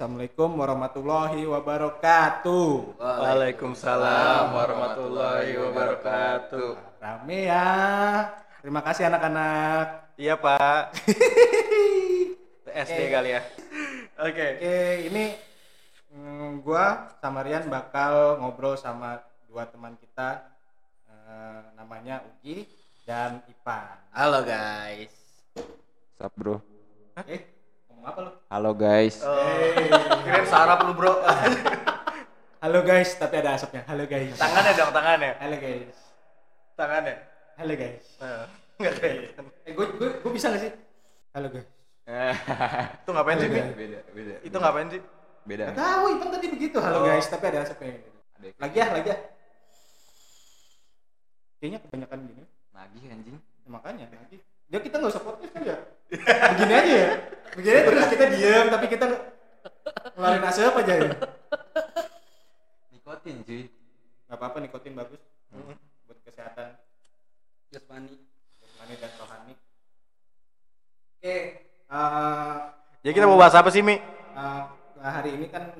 Assalamualaikum warahmatullahi wabarakatuh. Waalaikumsalam warahmatullahi wabarakatuh. Rame ya. Terima kasih anak-anak. Iya pak. SD kali ya. Oke. Oke, ini mm, gua sama Rian bakal ngobrol sama dua teman kita. Eh, namanya Ugi dan Ipan. Halo guys. Sup bro? Eh, ngomong apa lu? Halo guys. Oh, kirain sarap lu bro. Halo guys, tapi ada asapnya. Halo guys. tangannya dong tangannya. Halo guys. Tangannya. Halo guys. Nah, Nggak kelihatan. Eh, gue gue gue bisa gak sih? Halo guys. Itu ngapain sih? Bi? beda, beda. Itu ngapain sih? Beda. Gak tahu, Ipan tadi begitu. Halo Oh. guys, tapi ada asapnya. Ada- Lagi ya, lagi ya. Kayaknya kebanyakan gini. Nagih anjing. Ya, makanya lagi. Ya kita nggak usah podcast kan ya. Begini aja ya. Begini aja terus kita diam tapi kita nge- ngeluarin asap aja ya. Nikotin cuy. Gak apa-apa nikotin bagus. Buat kesehatan Jasmani. jasmani dan rohani. Oke, eh, Jadi kita mau bahas apa sih Mi? eh, hari ini kan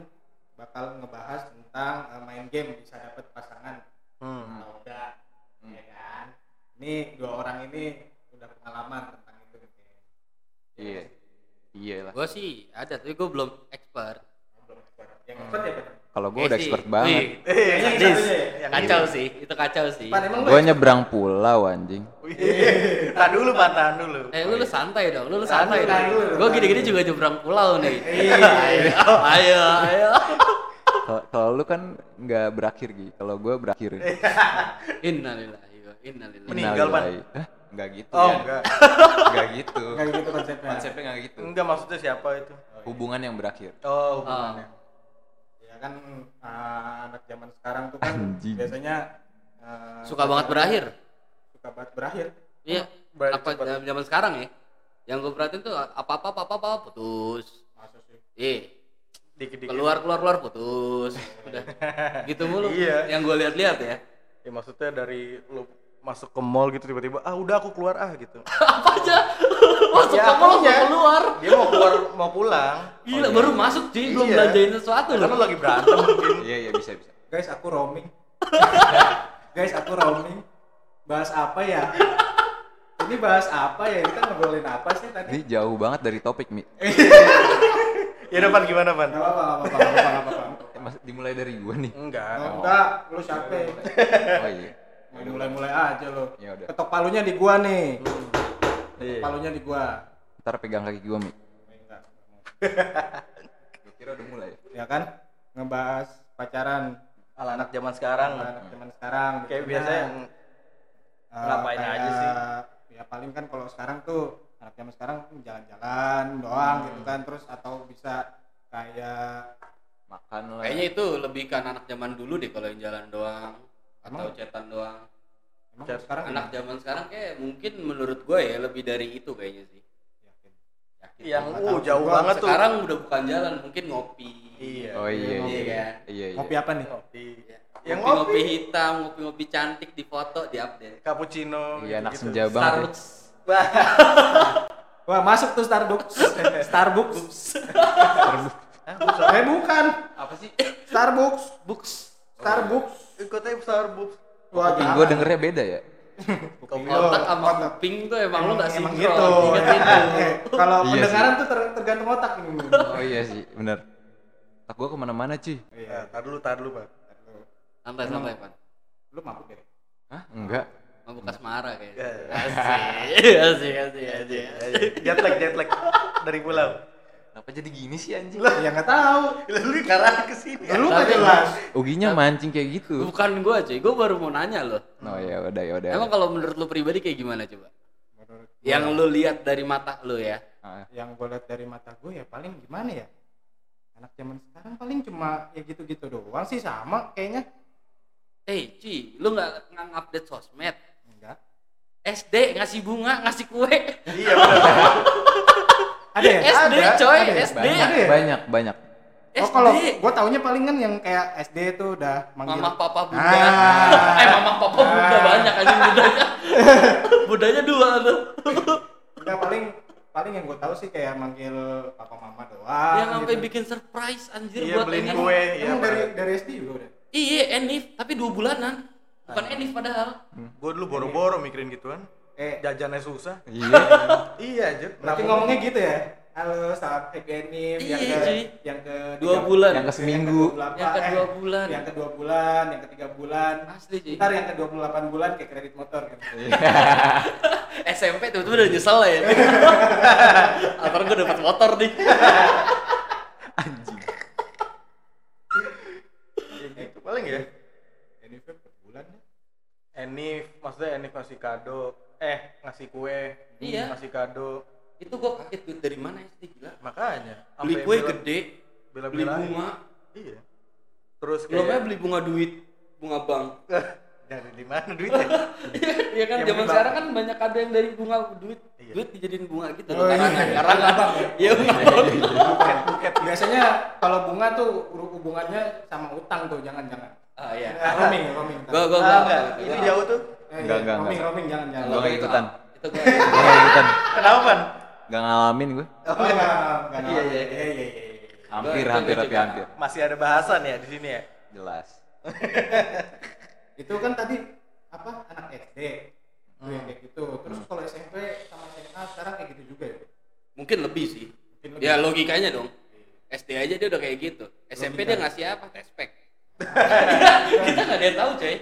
bakal ngebahas tentang eh, main game bisa dapet pasangan Hmm. atau enggak, ya kan? Ini dua orang ini pengalaman tentang itu. mungkin. Iya. Iya lah. Gue sih ada tapi gue belum expert. Belum expert. Yang expert ya. Kalau gue udah sih. expert banget. Eh, Kayaknya yang Dis. satunya ya? Yang Kacau sih, itu kacau sih. Gue nyebrang pulau anjing. Tahan dulu Pan, tahan dulu. Eh lu, lu santai dong, lu, lu santai dong. Gue gini-gini juga nyebrang pulau nih. Iya. ayo, ayo, ayo. Kalau- Kalau lu kan nggak berakhir gitu. Kalau gue berakhir. Innalillahi wa innalillahi. Meninggal, Pan. Innalillahi. Hah? Nggak gitu Oh ya. enggak. Nggak gitu. Kayak gitu konsepnya. Konsepnya nggak gitu. Enggak maksudnya siapa itu? Hubungan yang berakhir. Oh, hubungannya. Ya kan uh, anak zaman sekarang tuh kan Anjing. biasanya uh, Suka banget berakhir. Suka banget berakhir. Iya. Berakhir Apa cepat. zaman zaman sekarang ya? Yang gue perhatiin tuh apa-apa apa-apa apa putus. Masa sih? Eh, Dikit-dikit. keluar keluar keluar putus. Udah. Gitu mulu. Iya. Yang gue lihat-lihat ya. Ya maksudnya dari lu masuk ke mall gitu tiba-tiba ah udah aku keluar ah gitu. Apa aja? Masuk Ya, ke mall langsung keluar. Dia mau keluar mau pulang. Gila, baru masuk cuy, belum Iya. belanjain sesuatu Karena loh. lagi berantem mungkin. Iya iya bisa bisa. Guys, aku roaming. Guys, aku roaming. Bahas apa ya? Ini bahas apa ya? Kita ngobrolin apa sih Ini tadi? jauh banget dari topik mi. Ya udah Pan gimana Pan? Apa-apa, gak apa-apa. Eh, Mas, dimulai dari gue nih. Enggak. Oh, enggak, lu siapa? Oh iya. Mau mulai-mulai aja lo. Ya udah. Ketok palunya di gua nih. Iya. Palunya di gua. Ntar pegang kaki gue mi. Enggak. Gue kira udah mulai. Ya kan? Ngebahas pacaran Ala anak zaman sekarang. anak zaman sekarang. Kayak Biasanya, biasanya eh, ngapain kayak- aja sih? Ya paling kan kalau sekarang tuh anak zaman sekarang jalan-jalan doang Hmm. gitu kan terus atau bisa kayak Makan lah. Kayaknya itu lebih kan anak zaman dulu deh kalau yang jalan doang atau Emang? cetan doang. emang Chat- sekarang Anak zaman sekarang kayak mungkin menurut gue ya lebih dari itu kayaknya sih. Yakin. Yakin. yang uh jauh banget tuh. Sekarang udah bukan jalan, mungkin ngopi. Iya. Oh iya Iya iya. kan? Iya iya. Kopi apa nih? Ngopi. Ya. Yang Ngopi-ngopi ngopi. hitam, ngopi-ngopi cantik di foto, di update. Cappuccino. Iya anak gitu-gitu. senja banget. ya. Starbucks. Wah masuk tuh Starbucks. Starbucks. Bukan. Eh bukan. Apa sih? Starbucks. Books. Starbucks. Ikutnya Starbucks. Wah, gue dengernya beda ya. Kopi. Otak sama otak. kuping tuh emang lu gak emang sinkron. gitu. Eh, Kalau Iya pendengaran tuh ter- tergantung otak ini. Oh iya sih, bener. Tak gue ke mana-mana cuy. Iya. Tar dulu, tar dulu, Pak. Santai santai pan. Lu mabuk ya? Hah? Enggak. Mabuk asmara kayaknya. Ya. Asik, asik, asik, asik. Jet lag, jet lag dari pulau. Kenapa jadi gini sih anjing? Ya nggak tahu. Lu karena ke sini. Lu nggak Tapi- jelas. Uginya mancing kayak gitu. Bukan gua cuy, gua baru mau nanya loh. Oh ya udah ya udah. Emang kalau menurut lu pribadi kayak gimana coba? Menurut Yang lu lihat dari mata lu ya. Ah, yang gue lihat dari mata gue ya paling gimana ya? Anak zaman sekarang paling cuma ya gitu-gitu doang sih sama kayaknya. Eh, Ci, lu nggak nggak update sosmed? Enggak. SD ngasih bunga, ngasih kue. Iya, benar. Ada ya? SD Ada. coy, Ada ya? SD. Ada banyak, ya? banyak, banyak. Oh SD. kalau gue taunya paling kan yang kayak SD tuh udah manggil Mama papa bunda. Ah. Eh mama papa bunda Ah. banyak aja bundanya. bundanya dua tuh. Udah paling paling yang gue tahu sih kayak manggil papa mama doang Yang sampai gitu. bikin surprise anjir Iya buat beliin Enif. kue, iya. Emang dari dari SD juga udah Iya, Enif, tapi dua bulanan. Bukan Enif padahal. Gua dulu boro-boro mikirin gituan. Eh Jajannya susah. Iya. iya, aja. berarti ngomongnya gitu ya halo saat anniv yang Iya, ke yang ke Dua tiga- bulan. Yang ke seminggu. delapan- Yang ke dua bulan. yang kedua bulan yang ketiga bulan Asli, cuy. ntar yang ke 28 bulan kayak kredit motor gitu. SMP tuh udah nyesel ya. Atau gue dapat motor nih. Ya gitu paling ya. Anniv per bulan ya Enif, maksudnya Enif ngasih kado, eh ngasih kue, Iya. ngasih kado. Itu gue kaget duit dari mana SD gila. Makanya Beli kue bela- gede, bela- beli bunga. Iya. Terus kayak beli bunga duit, bunga bank. dari di mana duitnya? Iya kan Yang zaman sekarang kan banyak ada yang dari bunga duit. Iya. Duit dijadiin bunga gitu Oh. Karena iya. karena ya? Iya, buket, buket. biasanya kalau bunga tuh hubungannya sama utang tuh jangan jangan Ah iya. Eh, roaming roaming Gua gua Ah, gua- enggak, gua- itu gua- jauh tuh. Eh, Enggak, iya, enggak, roaming enggak. roaming jangan jangan Gua nggak itu- ikutan. Itu gua Gue gak ikutan. Kenapa, Pan? Gak ngalamin gue. Oh, enggak, enggak, Iya, iya, iya, iya, iya, iya. Hampir, Gua- hampir, gua tapi hampir. Masih ada bahasan ya di sini ya? Jelas. Itu kan tadi apa anak SD Hmm. yang kayak gitu. Terus kalau SMP sama SMA sekarang kayak gitu juga ya. mungkin lebih sih. Mungkin lebih. Ya logikanya dong. SD aja dia udah kayak gitu. SMP dia ngasih apa? Tespek. Kita nggak ada yang tahu coy.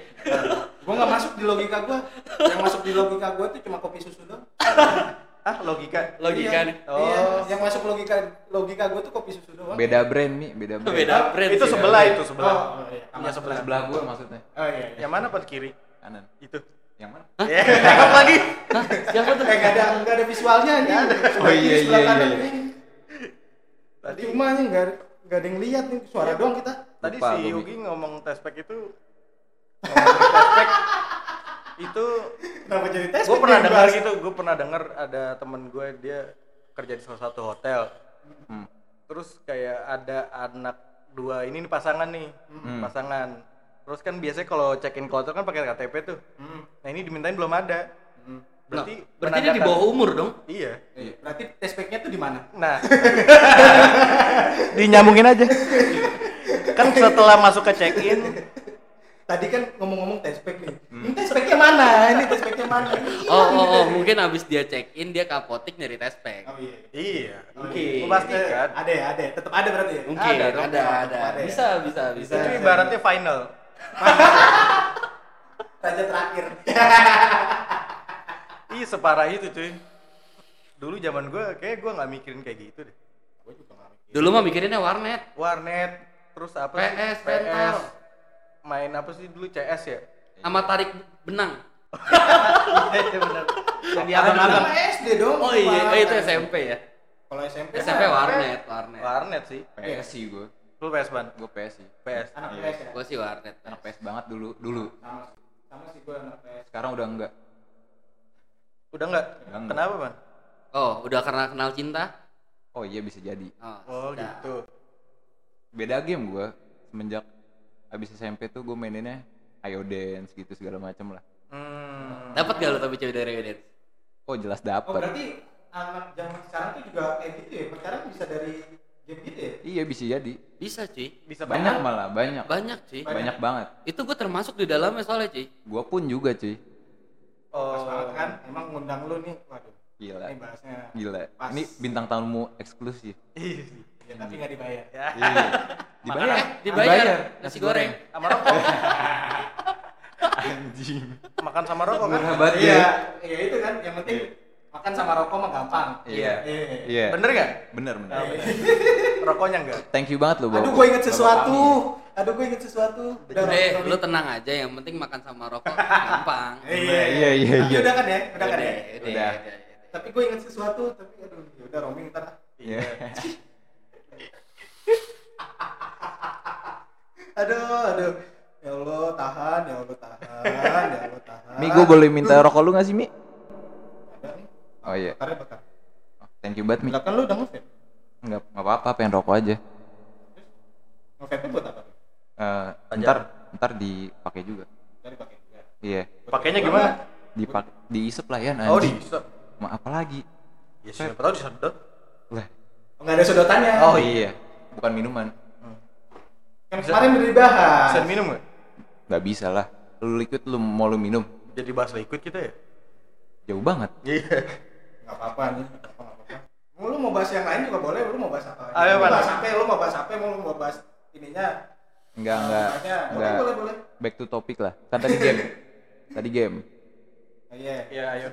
Gua nggak masuk di logika gua. Yang masuk di logika gua tuh cuma kopi susu doang. Ah, logika. Logika Iya, nih. Oh. Iya, yang masuk logika logika gua tuh kopi susu doang. Beda brand nih, beda brand. Beda brand Itu sebelah itu sebelah. Oh, iya. Punya sebelah. Sebelah gue maksudnya. Oh iya. iya. Yang mana Pan kiri? Kanan. Itu. Yang mana? Ya, lagi. Hah? Siapa tuh? Eh enggak ada enggak ada visualnya nih. Oh, iya, iya, iya. Tadi Cuma nih enggak enggak ada yang lihat nih suara doang kita. tadi Lupa si. Yugi ngomong tespek itu ngomong tespek itu Kenapa jadi tes? gue pernah dengar gitu gue pernah dengar ada temen gue dia kerja di salah satu hotel Hmm. terus kayak ada anak dua ini nih pasangan nih Hmm. pasangan terus kan biasanya kalau check in ke hotel kan pakai KTP tuh Hmm. nah ini dimintain belum ada Hmm. Berarti Nah, berarti dia di bawah umur dong. iya Iya. Berarti tes packnya tuh di mana? nah dinyambungin aja kan setelah masuk ke check in Tadi kan ngomong-ngomong tes pack nih. Ini tes packnya mana? Ini tes packnya mana? Ini Oh, oh, oh, nih? mungkin abis dia check in dia ke apotik nyari tespek. Oh iya. iya Oke. memastikan Ada ya, ada. ya. Tetap ada berarti ya. Mungkin Ada ada, dong, ada, ada. Bisa, bisa, bisa. itu ibaratnya final Raja terakhir. Ih separah itu cuy. Dulu zaman gue kayak gue nggak mikirin kayak gitu deh. Gua juga nggak mikir. Dulu mah mikirinnya warnet. Warnet, terus apa PS, sih? rental. Main apa sih dulu CS ya? Sama tarik benang. Iya iya benar. Yang di abang-abang. SD dong. Oh iya, oh, itu SMP ya. Kalau SMP SMP warnet, warnet. Warnet sih. PS sih gue. Lu PS ban? Gue PS sih. PS. Anak Iya. PS ya. Gua sih warnet. Anak PS banget dulu, dulu. Sama sih. Sama sih gua anak PS. Sekarang udah enggak. Udah nggak? Udah nggak. Kenapa ban? Oh, udah karena kenal cinta? Oh iya bisa jadi. Oh, Oh sudah. gitu. Beda game gue. Semenjak habis SMP tuh gue maininnya Ayo Dance gitu segala macem lah. Hmm. Dapat gak lu tapi cewek dari Reddit? Oh jelas Oh dapet. berarti anak zaman sekarang tuh juga kayak gitu ya. Pacaran bisa dari game gitu ya. Iya bisa jadi. Bisa, cuy. Bisa Banyak malah, banyak. Banyak, cuy. Banyak banget. Itu gua termasuk di dalamnya soalnya, cuy. Gue pun juga cuy. Pas banget Oh. kan. Emang ngundang lu nih. Waduh. Gila. Ini bahasnya. Gila. Pas. Ini bintang tamu eksklusif. Iya. Ya, tapi nggak dibayar. Ya. Iya. Dibayar. Eh, dibayar. Nasi goreng. Sama rokok. Anjing. Makan sama rokok kan? Murah banget Iya, ya. iya itu kan. Yang penting makan sama rokok mah gampang. Iya. Iya. Iya. Bener nggak? Bener bener. Rokoknya enggak? Thank you banget lo, Bob. Aduh, gue inget sesuatu. Aduh, gue inget sesuatu. Udah, Romi. lu tenang aja. Yang penting makan sama rokok gampang. Iya, Iya, iya, Tapi iya. Udah kan ya, udah kan ya. Udah, Udah. udah. Tapi gue inget sesuatu, tapi aduh, ya udah roaming ntar. Iya. Aduh, aduh. Ya Allah, tahan, ya Allah, tahan, ya Allah, tahan. Mi, gue boleh minta rokok lu gak sih, Mi? Oh iya. Bakarnya bakar. Thank you banget, Mi. Belakang lu udah nge-vape? Enggak, enggak apa-apa, pengen rokok aja. Nge-vape buat apa? Eh, ntar ntar dipakai juga. Dari pakai juga. Iya. Pakainya gimana? Dipakai diisep lah ya Oh, anjing. bisa. Ma apa lagi? Ya siapa tahu disedot. Lah, Oh, nggak ada sedotannya. oh iya, bukan minuman. Kan kemarin udah dibahas. Bisa minum nggak? Nggak bisa lah. Lu liquid lu mau lu minum, Jadi bahas liquid kita ya? jauh banget. Iya. Nggak apa-apa nih. Nggak apa-apa. Mau Lu mau bahas yang lain juga boleh. Lu mau bahas apa? Ayo, Lu bahas apa? Lu mau bahas apa? Mau lu mau bahas ininya? Enggak, enggak, enggak. boleh, boleh. Back to topic lah. Kan tadi game. tadi game. Oh, Iya. Iya, ayo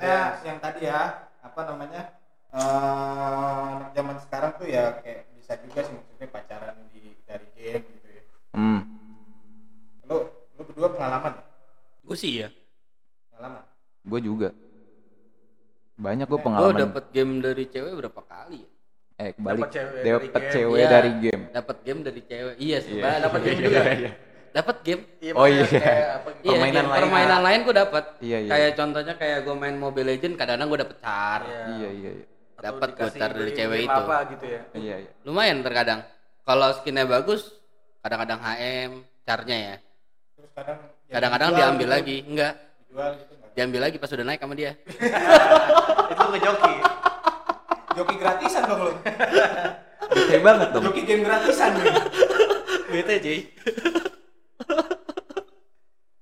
yang tadi ya, apa namanya? eh anak zaman sekarang tuh ya kayak bisa juga sih maksudnya pacaran di dari game gitu ya. Hmm. Lu lu berdua pengalaman ya? Gue sih ya. Pengalaman. Gue juga. Banyak gue Gue pengalaman. dapet game dari cewek berapa kali ya? eh, kebalik. Dapet cewek dari Dapet game. cewek Iya, dari game. Dapat game dari cewek. Iya sih, Iya. Mbak, dapat game Iya, juga. iya. Dapat game. Oh makanya iya. kayak apa gitu. Iya, Permainan game- lain. Permainan lain gue dapat. Iya, iya. Kayak contohnya kayak gue main Mobile Legend, kadang-kadang gue dapet car. Iya. Iya, iya, iya. Dapat dikasih gotar dari cewek itu. Apa gitu ya? Iya, iya. Lumayan terkadang. Kalau skinnya bagus, kadang-kadang HM, carnya ya. Terus kadang ya Kadang-kadang diambil gitu. lagi, enggak. Dijual gitu enggak? Diambil lagi pas udah naik sama dia. Itu ngejoki. Joki gratisan dong lu. Bete banget dong. Joki game gratisan nih. Bete cuy.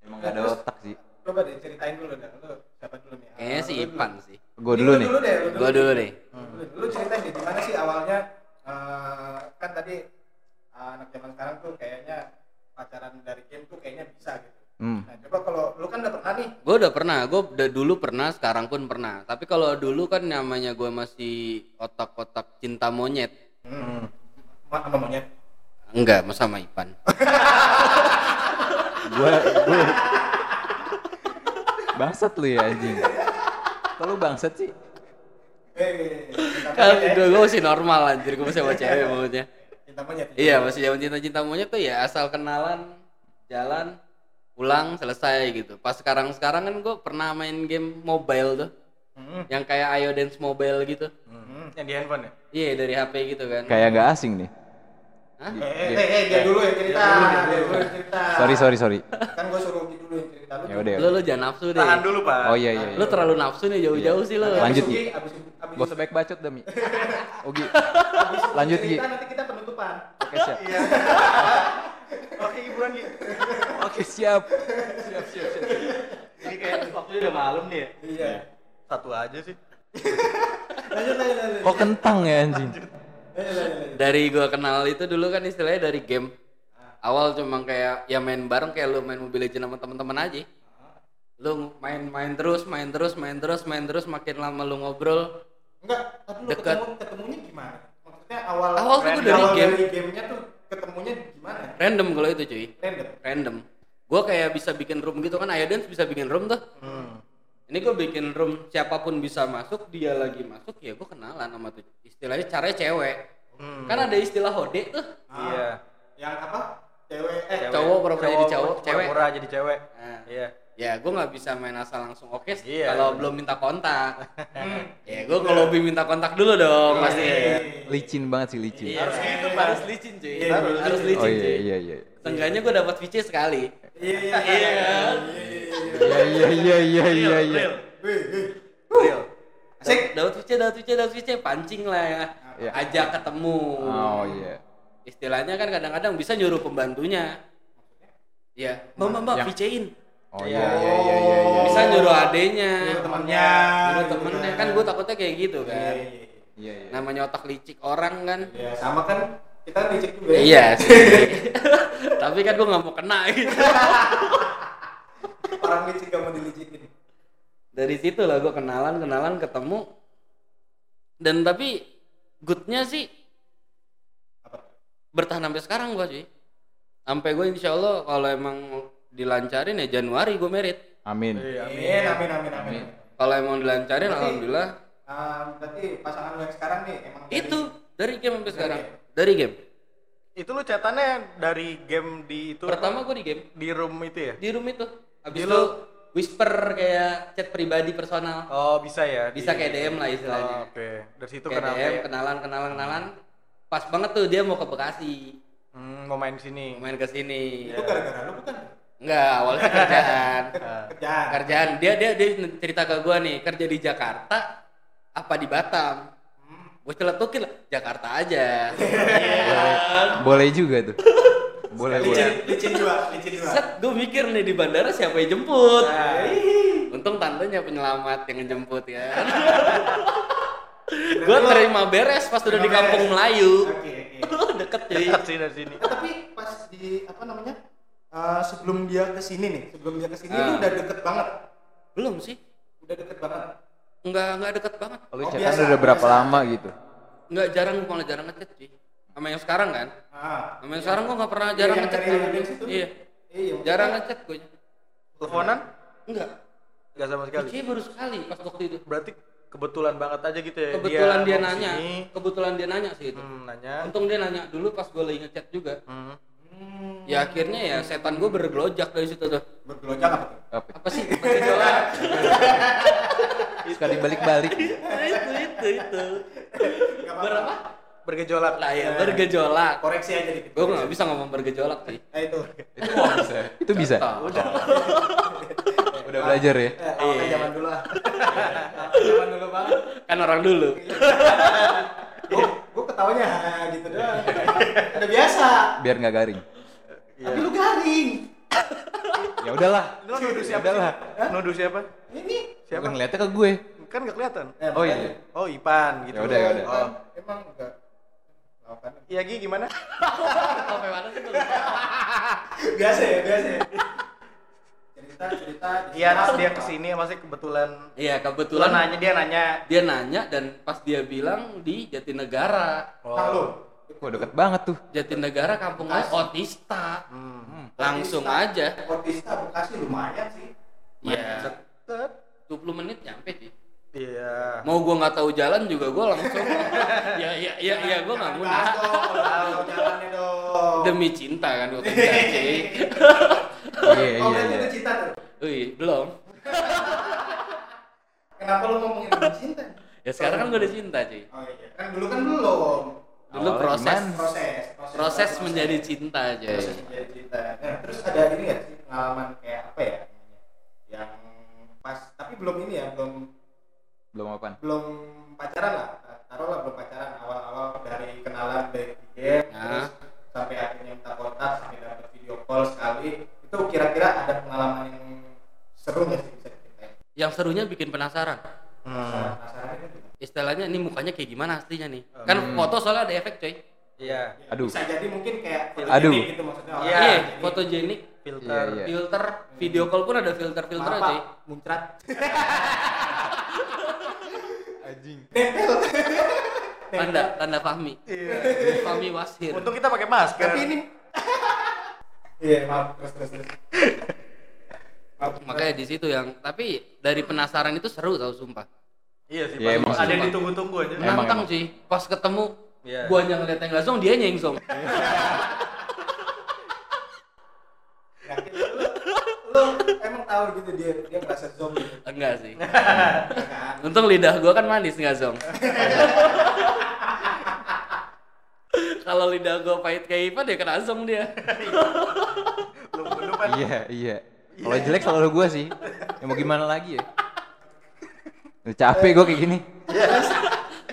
Emang gak ada otak sih. Coba deh ceritain dulu dah. Lu siapa dulu nih? Kayaknya dulu. Ipan sih. Gue dulu nih. Deh, Gua dulu nih. Lu, lu ceritain deh gimana sih awalnya eh, kan tadi eh, anak zaman sekarang tuh kayaknya pacaran dari game tuh kayaknya bisa gitu. Hmm. Nah, coba kalau lu kan udah pernah nih. Gue udah pernah, gue udah dulu pernah, sekarang pun pernah. Tapi kalau dulu kan namanya gue masih otak-otak cinta monyet. Hmm. Ma- sama monyet. Enggak, mas sama Ipan. Gue, gue. Bangsat lu ya anjing. Kalau bangsat sih. Monyet ya. gue masih normal anjir, gue masih sama cewek maksudnya. Cinta monyet. Iya, masih zaman cinta-cinta monyet tuh ya asal kenalan, jalan, pulang, selesai gitu. Pas sekarang-sekarang kan gue pernah main game mobile tuh. Hmm. Yang kayak Ayo Dance Mobile gitu. Hmm. Yang di handphone ya? Iya, dari HP gitu kan. Kayak gak asing nih. Hah? Eh, eh, eh, eh, dia dulu yang cerita. Dia dulu yang cerita. Sorry, sorry, sorry. Kan gua suruh Ugi dulu yang lu. Ya udah. Lu, lu jangan nafsu deh. Tahan dulu, Pak. Oh iya, iya. Lu terlalu nafsu nih jauh-jauh sih lu. Lanjut, Gi. abis Gak usah baik bacot dah, Mi. Ogi. Lanjut, Gi. nanti kita penutupan. Oke, siap. Iya. Oke, hiburan gitu. Oke, siap. Siap, siap, siap. Ini kayak waktunya udah malam nih ya. Iya. Satu aja sih. Lanjut, lanjut, lanjut. Kok kentang ya anjing? Dari gua kenal itu dulu kan istilahnya dari game. Awal cuma kayak ya main bareng kayak lu main Mobile Legends sama teman-teman aja. Lu main-main terus, main terus, main terus, main terus makin lama lu ngobrol. Enggak, tapi lu Dekat. ketemu ketemunya gimana? Maksudnya awal Awal tuh dari awal game. dari gamenya tuh ketemunya gimana? Random kalau itu cuy. Random. Random. Gua kayak bisa bikin room gitu kan Ayo Dance bisa bikin room tuh. Hmm. Ini gue bikin room siapa pun bisa masuk, dia lagi masuk ya gue kenalan sama tuh. Istilahnya caranya cewek. Hmm. Kan ada istilah hode tuh. Iya. Yang apa? Cewek eh Cewek. Cowok pura-pura jadi cowok, cewek. Pura-pura jadi cewek. Nah, Iya. ya gue nggak bisa main asal langsung oke sih Iya. kalau belum minta kontak. ya gue kalau lebih minta kontak dulu dong pasti. Licin banget sih, licin. Iya, harus gitu Pak. harus licin cuy. Iya, harus, iya. harus Oh licin iya, cuy. iya, iya. Seenggaknya gue dapat VC sekali. Iya iya Iya kan? Iya, iya, iya, iya, iya, iya. Wih, wih. Real. Asik. Dapat VC, dapat VC, dapat VC, pancing lah ya. Iya. Ajak ketemu. Oh iya. Istilahnya kan kadang-kadang bisa nyuruh pembantunya ya mbak mbak mbak VC-in Oh iya, iya, iya, iya, iya. bisa nyuruh adenya Nyuruh temennya. nyuruh temennya kan. gue takutnya kayak gitu Iya, kan iya, iya. Iya, iya. namanya otak licik orang kan Ya sama kan kita licik juga. ya. iya sih tapi kan gue nggak mau kena gitu Orang licik gak mau dilicikin. dari situ lah gue kenalan kenalan ketemu dan tapi goodnya sih? Bertahan sampai sekarang gue sih sampai gue insya Allah kalau emang dilancarin ya Januari gue merit Amin. Iya, Amin, amin, amin, amin. kalau emang dilancarin Berarti- alhamdulillah Ah, berarti pasangan lu yang sekarang nih emang dari- itu dari game sampai sekarang game. dari game Itu lu catatannya dari game di itu pertama gue di game di room itu ya? di room itu Di itu lu- whisper kayak chat pribadi personal Oh, bisa ya. bisa di- kayak DM lah Oh, istilahnya Oke. Dari situ kayak DM ya? kenalan kenalan kenalan pas banget tuh dia mau ke Bekasi. Hmm, mau main sini. mau main ke sini. Itu gara-gara lu bukan? enggak awalnya kerjaan. Kerjaan. kerjaan. Dia dia dia cerita ke gua nih kerja di Jakarta apa di Batam? Gue celetukin lah Jakarta aja. Boleh juga tuh. Boleh, boleh. licin licin dua licin dua. Set gue mikir nih di bandara siapa yang jemput? Untung tantenya penyelamat yang jemput ya gue terima beres pas udah di kampung. Melayu oke oke deket cuy Dekat sih dari sini. Eh, tapi pas di apa namanya eh, sebelum dia ke sini nih sebelum dia ke sini Ah. lu udah deket banget belum sih udah deket banget nggak nggak deket banget Kalau Oh, chatan biasa, udah berapa biasa. lama gitu? nggak jarang malah jarang ngechat sih sama yang sekarang kan ah sama yang sekarang gue nggak pernah Iya, jarang yang ngechat dari audiens itu? iya iya jarang ngechat gue Teleponan? enggak Enggak sama sekali. Kayaknya baru sekali pas waktu itu Berarti kebetulan banget aja gitu ya. kebetulan dia, mau nanya. ke sini, kebetulan dia nanya sih itu. Hmm, nanya. untung dia nanya dulu pas gue lagi ngechat juga. Hmm. Hmm, ya akhirnya ya setan gue bergelojak dari situ tuh. Bergelojak apa tuh? Apa? apa sih? Sekali balik-balik. itu itu itu. Berapa Bergejolak. lah ya bergejolak koreksi aja dikit gue nggak bisa ngomong bergejolak sih nah itu Itu bisa. Itu bisa. udah Udah belajar ya. eh, awalnya zaman dulu lah zaman dulu banget kan orang dulu gua ketawanya "Ah," gitu doang udah biasa Biar nggak garing. tapi lu garing Ya udahlah. Lu nuduh Ya siapa? udahlah. sih? Nuduh siapa? ini Siapa? Bukan ngeliatnya ke gue. Kan nggak kelihatan. eh, Oh iya. Oh, Ipan gitu. Ya udah, ya udah. Oh. emang enggak Iya, Gi gimana? sampai mana sih? Tuh biasa ya biasa ya. Cerita cerita. Iya, terus dia ke sini masih kebetulan. Iya Lo kebetulan nanya dia nanya. dia nanya dan pas dia bilang di Jatinegara. Lu Wah deket banget tuh. Jatinegara kampung lo Otista. Hmm. langsung Otista- aja. Otista Bekasi lumayan sih. Ya Deket. 20 menit nyampe sih Iya. mau gua nggak tahu jalan juga gua langsung. Ya ya ya ya gua nggak dong demi cinta kan gua kerja sih Iya oh iya berarti iya. itu cinta tuh? Wih, belum. Kenapa lu ngomongin tentang cinta? Ya sekarang kan gua udah cinta cuy. Oh iya. Kan dulu kan belum. Dulu proses. proses proses. Menjadi cinta aja proses menjadi cinta. Nah, terus ada ini nggak sih pengalaman kayak apa ya? Yang pas tapi belum ini ya belum Belum apaan? belum pacaran lah taruhlah belum pacaran awal-awal dari kenalan dari game Nah. terus sampai akhirnya minta kontak sampai dapat video call sekali itu kira-kira ada pengalaman yang seru nggak sih bisa diceritain yang serunya bikin penasaran Hmm. penasaran istilahnya ini mukanya kayak gimana aslinya nih kan foto soalnya ada efek coy Iya. Aduh. bisa jadi mungkin kayak Aduh. gitu maksudnya Iya. iya fotogenik Filter. Iya, iya. filter video call pun ada filter filter Pak, muncrat Anjing. nempel tanda tanda Fahmi Iya. Fahmi Wasir Untung kita pakai masker. tapi ini iya maaf terus terus makanya di situ yang tapi dari penasaran itu seru tau sumpah Iya sih. Iya, paling emang ada yang ditunggu-tunggu aja. Emang, menantang sih pas ketemu Iya. gua yang ngeliatnya nggak zong dia yang zong yakin lu, lu emang tahu gitu dia dia merasa zombie. Gitu enggak sih. Kan? Untung lidah gua kan manis nggak zong? Kalau lidah gua pahit kayak Ipan ya kena zong dia. Lu lu kan Iya. Iya. Kalau jelek selalu gue sih. Ya mau gimana lagi ya? Udah capek gue kayak gini.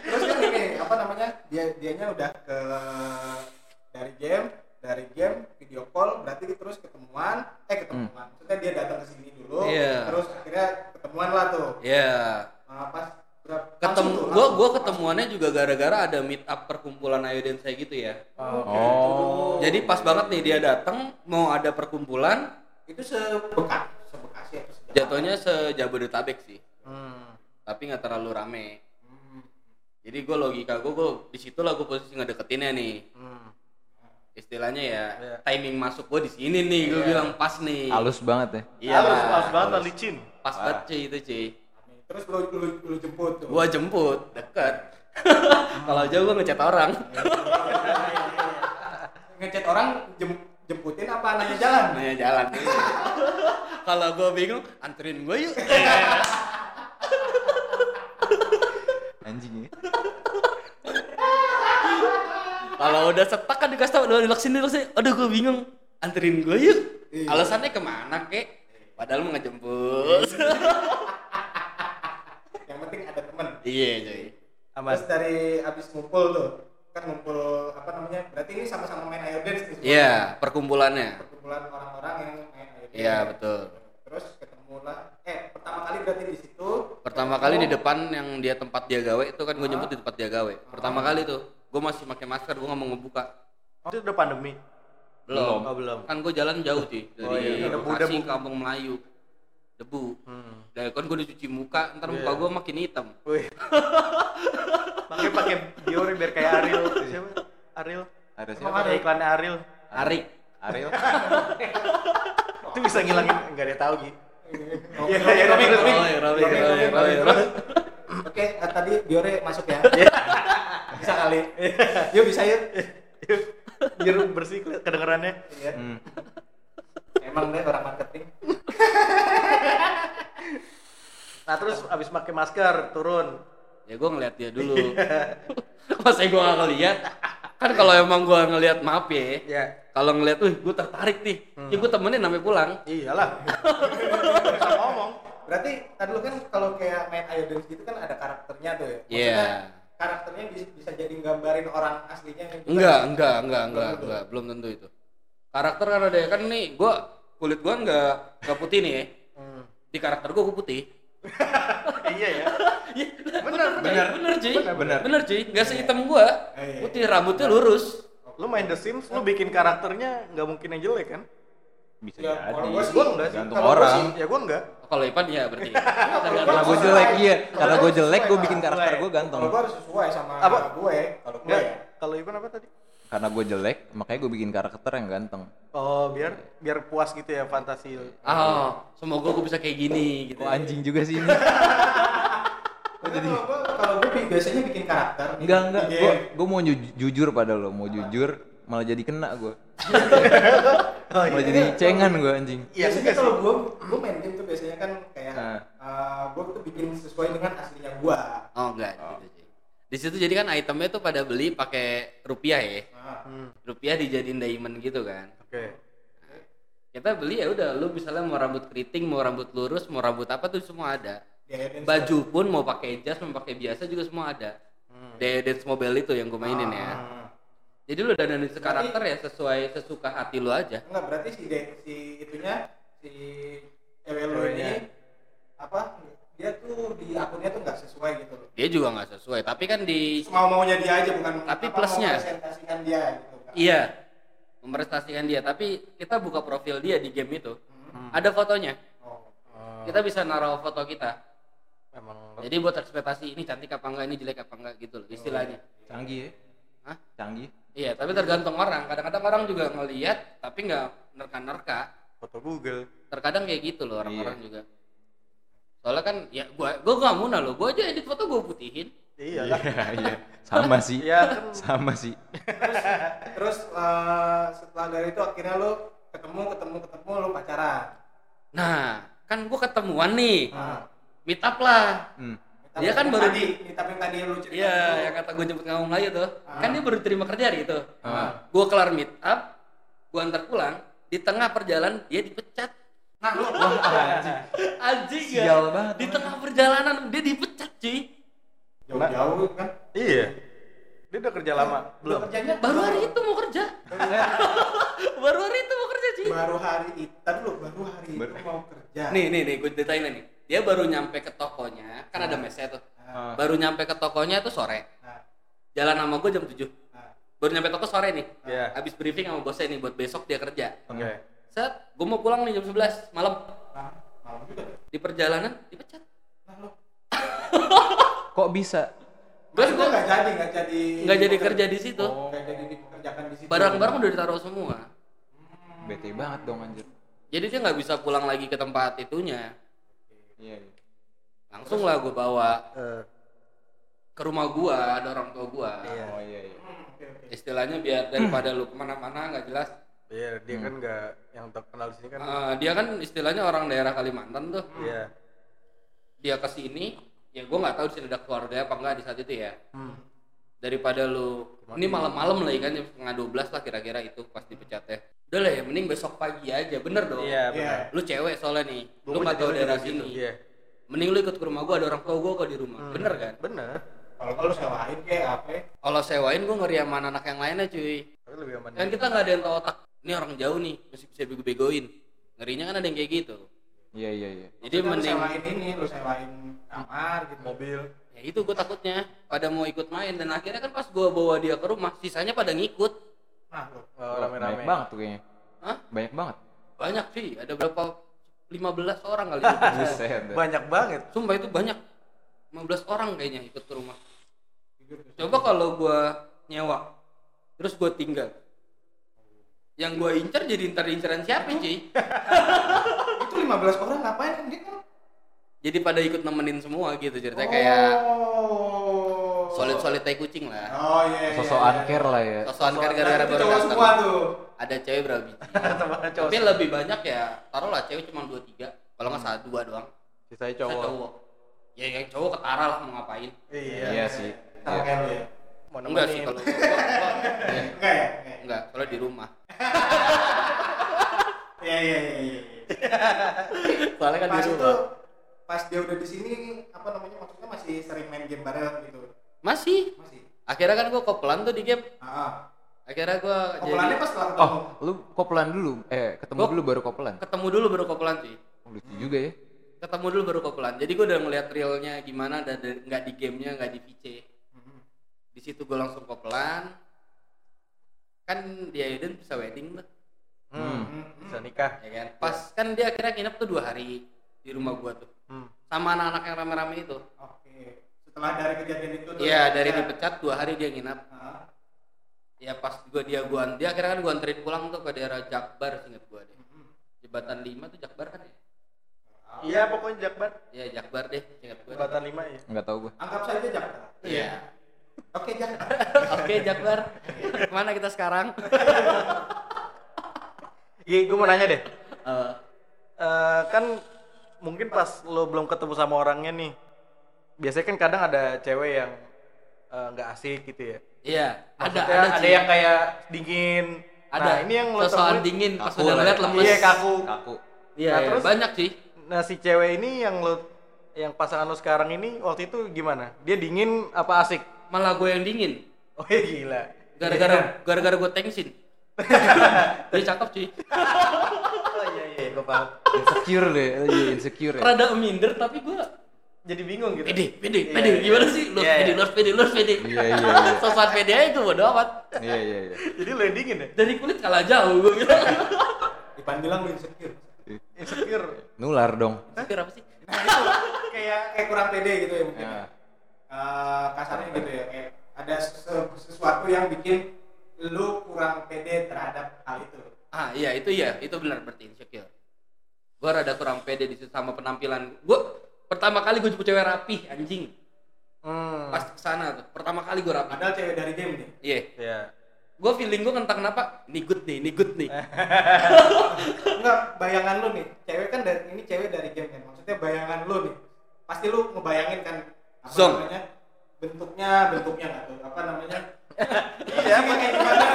terus kan ini apa namanya? Dia dianya udah ke dari game dari game video call berarti terus ketemuan eh ketemuan maksudnya dia datang ke sini dulu Iya. terus akhirnya ketemuan lah tuh ya Nah, pas berapa ketemu tuh, gua langsung. gua ketemuannya juga gara-gara ada meet up perkumpulan ayo dance kayak gitu ya Oh. jadi pas banget nih dia datang mau ada perkumpulan itu sebekas sebekasi atau jatuhnya sejabodetabek sih Hmm. tapi nggak terlalu rame Hmm. jadi gue logika gue gue di situ lah gue posisi ngedeketinnya nih Hmm. Istilahnya ya Iya. timing masuk gue di sini nih gue Iya. bilang pas nih. Halus banget ya. iya Halus, halus banget lah, licin. pas banget cuy itu cuy terus lu, lu, lu jemput tuh? Gue jemput deket. Kalau jauh gue ngechat orang. Ngechat orang jem- jemputin apa nanya jalan? Nanya jalan. Kalau gue bingung anterin gue yuk. Anjing ya. Kalau udah setak kan dikasih tau udah dileksin dileksin aduh gue bingung. Anterin gue yuk. Iya. alasannya ke mana kek? Padahal mau ngejemput yang penting ada temen. Iya cuy terus dari abis ngumpul tuh kan ngumpul apa namanya berarti ini sama-sama main ayo dance semua. Iya, perkumpulannya. perkumpulan orang-orang yang main ayo dance. Iya, betul. terus ketemu lah eh pertama kali berarti di situ? Pertama kali di depan yang dia tempat dia gawe itu kan gue nyebut di tempat dia gawe. Pertama kali tuh, gue masih pakai masker, gue nggak mau ngebuka. Oh, itu udah pandemi. Belum. Oh, belum. Kan gue jalan jauh sih dari Oh, iya. Debu, Bekasi debu. ke Kampung Melayu. Debu. Hmm. Dan kan gue udah cuci muka, ntar muka Iya. gue makin hitam. Wih. Makanya pakai Dior biar kayak Ariel. Siapa? Ariel. Ada siapa? ada iklannya Ariel. Arik. Ariel. Itu bisa ngilangin enggak ada tahu Gi. Oh, Iya, Romi, iya, Romi, Romi, Romi. Romi, Romi, Romi, Romi, Romi, Romi, Romi. Romi. Oke, tadi Diore masuk ya. Bisa kali. Yuk bisa yuk. Yuk, Biar bersih kedengerannya. Iya. Hmm. Emang deh orang marketing. Nah, terus abis pakai masker turun. Ya gue ngeliat dia dulu. Masa gue gak ngeliat? Kan kalau emang gue ngeliat maaf ya. Ya. Kalau ngeliat, wih gue tertarik nih. Ya gue temenin sampai pulang. Iyalah. Bisa ngomong. Berarti tadi lu kan kalau kayak main ayo dance gitu kan ada karakternya tuh ya. Iya. Karakternya bisa, bisa jadi nggambarin orang aslinya yang Enggak, enggak, enggak, enggak, tentu. enggak, belum tentu itu. Karakter kan ada kan nih, gua kulit gua enggak enggak putih nih ya. Hmm. Di karakter gua gua putih. iya ya. Iya, Bener, bener, bener, cuy. Bener, bener. Bener, cuy. Enggak sehitam gua. Iya. Putih rambutnya lurus. Lu main The Sims, lu bikin karakternya nggak mungkin yang jelek kan? Bisa Ya, jadi. kalau gua sih- enggak sih. Gantung orang. sih- Ya gua enggak. Kalau Ipan iya berarti. Karena gue jelek iya. Karena gue jelek gue bikin karakter gue ganteng. Kalau gua harus sesuai sama Apa? gue. Kalau gue ya. Kalau Ivan apa tadi? Karena gue jelek makanya gue bikin karakter yang ganteng. Oh, biar biar puas gitu ya fantasi. Oh, semoga gua bisa kayak gini gitu. Kok anjing juga sih ini? Jadi kalau gue gue biasanya bikin karakter. Enggak enggak. Gue gue mau ju- jujur pada lo, mau jujur malah jadi kena gue. Oh, iya. jadi cengan gue anjing. Iya sih. kalau gue gue main game tuh biasanya kan kayak Nah. eh, gue tuh bikin sesuai dengan aslinya gue. Oh, enggak gitu, cuy. Di situ jadi kan itemnya tuh pada beli pakai rupiah ya. Nah, Hmm, Rupiah dijadiin diamond gitu kan. Oke. Kita beli ya udah lu misalnya mau rambut keriting, mau rambut lurus, mau rambut apa tuh semua ada. baju pun mau pakai jas mau pakai biasa juga semua ada Hmm. Dance Mobile itu yang gue mainin ya Hmm. Jadi lu dandanin karakter ya sesuai sesuka hati lu aja Enggak berarti si de, si itunya si cewek lu ini apa dia tuh di akunnya tuh nggak sesuai gitu loh. dia juga nggak sesuai tapi kan di Mau maunya dia aja bukan Tapi apa, plusnya. mempresentasikan dia gitu kan. iya memprestasikan dia tapi kita buka profil dia di game itu ada fotonya Oh. Oh, kita bisa naruh foto kita emang jadi buat ekspektasi ini cantik apa enggak ini jelek apa enggak gitu loh istilahnya Canggih ya? Hah? Canggih. Iya tapi tergantung orang kadang-kadang orang juga ngelihat tapi nggak nerka-nerka foto Google. terkadang kayak gitu loh orang-orang Iya. juga soalnya kan ya gua gua gak muna loh gua aja edit foto gua putihin Iya Iya lah. iya. Sama sih. Iya kan. Sama sih. Terus eh, setelah dari itu akhirnya lu ketemu ketemu ketemu lu pacaran. nah kan gua ketemuan nih Nah, meet up lah Hmm. Tapi Dia kan baru- tadi, tapi tadi lu cerita. iya dulu. yang kata gua jemput ngomong Melayu tuh kan dia baru terima kerja hari itu Ah. gua kelar meet up gua antar pulang di tengah perjalanan dia dipecat Nah, lu anjing ya Sial banget. di tengah perjalanan dia dipecat cuy jauh-jauh kan. Iya. Dia udah kerja lama belum? Lu kerjanya baru hari itu mau kerja baru hari itu mau kerja cuy baru hari itu tadi lu baru hari itu mau kerja. nih nih nih gue ceritain nih dia baru nyampe ke tokonya kan ada mesnya tuh Nah, baru nyampe ke tokonya tuh sore nah, jalan sama gue jam 7 nah. baru nyampe toko sore nih Iya. habis briefing sama bosnya nih buat besok dia kerja Oke. set gue mau pulang nih jam 11 malam Nah, malam juga. di perjalanan dipecat Nah. Kok bisa? gue Maksudnya nggak jadi, nggak jadi. nggak jadi kerja di situ Oh, nggak jadi dipekerjakan di situ. barang-barang udah ditaruh semua Bete banget dong anjir. jadi dia nggak bisa pulang lagi ke tempat itunya Iya. iya. langsung lah gue bawa Eh, ke rumah gua ada orang tua gua Iya. Oh iya iya. Hmm, istilahnya biar daripada lu ke mana-mana nggak jelas Iya, dia kan nggak yang terkenal di sini kan. Eh, dia kan istilahnya orang daerah Kalimantan tuh Iya. dia ke sini ya gua nggak tahu di sini ada keluarga apa enggak di saat itu ya Hmm. daripada lu ini malam-malam lagi kan jam setengah 12 lah kira-kira itu pas dipecat ya udah lah ya mending besok pagi aja bener dong Iya, Iya. benar. lu cewek soalnya nih Gua lu nggak tahu daerah juga gitu. sini Iya. mending lu ikut ke rumah gua ada orang tua gua kok di rumah Hmm. bener kan Bener. kalau lu sewain kayak apa Kalau sewain gue ngeri sama anak yang lainnya cuy. Tapi lebih aman. Kan kita nggak ada yang tahu otak. Ini orang jauh nih, masih bisa bego-begoin. Ngerinya kan ada yang kayak gitu. Iya iya iya. Jadi Maksudnya lu mending sewain ini lu sewain kamar gitu mobil. ya itu gue takutnya pada mau ikut main dan akhirnya kan pas gue bawa dia ke rumah, sisanya pada ngikut. Oh, rame-rame. Banyak banget tuh kayaknya. Hah? Banyak banget. Banyak sih, ada berapa 15 orang kali. Dah. Banyak banget. Sumpah itu banyak. 15 orang kayaknya ikut ke rumah. Coba kalau gua nyewa, terus gua tinggal. Yang gua incer jadi ntar inceran siapa cuy? itu 15 orang ngapain kan dia kan Jadi pada ikut nemenin semua gitu ceritanya kayak oh solid-solid tai kucing lah. oh iya iya, Sosokan iya. care lah ya. Sosokan gara-gara Itu baru datang. semua tuh Ada cewek berapa biji? Tapi lebih banyak ya, taruhlah cewek cuma 2 3. Kalau nggak salah dua doang. Sisanya cowok. cowok. Ya yang cowok ketara lah mau ngapain. Iya. Iya sih. Kayak lu ya Mau Enggak sih kalau gua- enggak ya enggak kalau di rumah. iya iya iya iya Soalnya kan di pas itu rumah. pas dia udah di sini apa namanya maksudnya masih sering main game bareng gitu Masih. masih Akhirnya kan gua kopelan tuh di game. ah Akhirnya gua kopelannya jadi pas setelah ketemu Oh, lu kopelan dulu. Eh, ketemu Gua- dulu baru kopelan. ketemu dulu baru kopelan cuy. Oh, lucu juga ya. Ketemu dulu baru kopelan. Jadi gua udah ngeliat realnya gimana dan nggak di gamenya nggak di VC. Mhm. Di situ gua langsung kopelan. Kan dia Aiden bisa wedding tuh, Hmm. Mhm. Bisa nikah. ya kan. Pas kan dia akhirnya nginep tuh dua hari di rumah gua tuh. Hmm. Sama anak-anak yang rame-rame itu. oke setelah dari kejadian itu tuh Iya dari ya. dipecat dua hari dia nginep. Ah. Ya pas gua dia gua dia akhirnya kan gua anterin pulang tuh ke daerah Jakbar inget gua deh. Jembatan 5 tuh Jakbar kan ya? Iya pokoknya Jakbar. Ya Jakbar deh inget gua. Jembatan 5 ya. Enggak tahu gua. anggap saja Jakarta Iya. oke Jakarta Oke Jakbar. Ke mana kita sekarang? Iya, gue mau nanya deh. Eh, Eh, kan mungkin pas lo belum ketemu sama orangnya nih. Biasanya kan kadang ada cewek yang eh, nggak asik gitu ya. iya, ada Maksudnya ada, ada, yang kayak dingin. ada Nah, ini yang lo temuin- dingin pas udah ngeliat lemes. Iya, kaku. Kaku. Iya, Nah, iya, terus- banyak sih. Nah, si cewek ini yang lo yang pasangan lo sekarang ini waktu itu gimana? Dia dingin apa asik? Malah gue yang dingin. Oh iya gila. Gara-gara gara-gara gue tensin. Dia cakep cuy. Oh iya iya, gue paham. Insecure deh. Iya, insecure ya. Rada minder tapi gue Jadi bingung gitu. pede, pede, Iya, pede. iya. Gimana sih? Lu Iya, pede, iya. lu pede, lu pede. Iya, iya, iya. Sosokan pede aja gue bodo amat. Iya iya iya. Jadi lo yang dingin ya? Dari kulit kalah jauh gue bilang. Ipan bilang lu insecure Insecure. Nular dong. Pikir apa sih? nah itu Kayak kayak kurang pede gitu ya mungkin Ya. Eh, kasarnya gitu ya kayak ada sesu- sesuatu yang bikin lu kurang pede terhadap hal itu Ah iya itu iya itu benar berarti insecure. Gue rada kurang pede di sama penampilan. Gue pertama kali gue jemput cewek rapi anjing. hmm. Pas ke sana tuh pertama kali gue rapi. padahal cewek dari game nih Iya. Ya. Gue feeling gue entah kenapa ini good nih, ini good nih. enggak bayangan lu nih cewek kan dari ini cewek dari game kan maksudnya bayangan lu nih pasti lu ngebayangin kan apa Zong. namanya bentuknya bentuknya nggak tuh apa namanya Iya, kayak gimana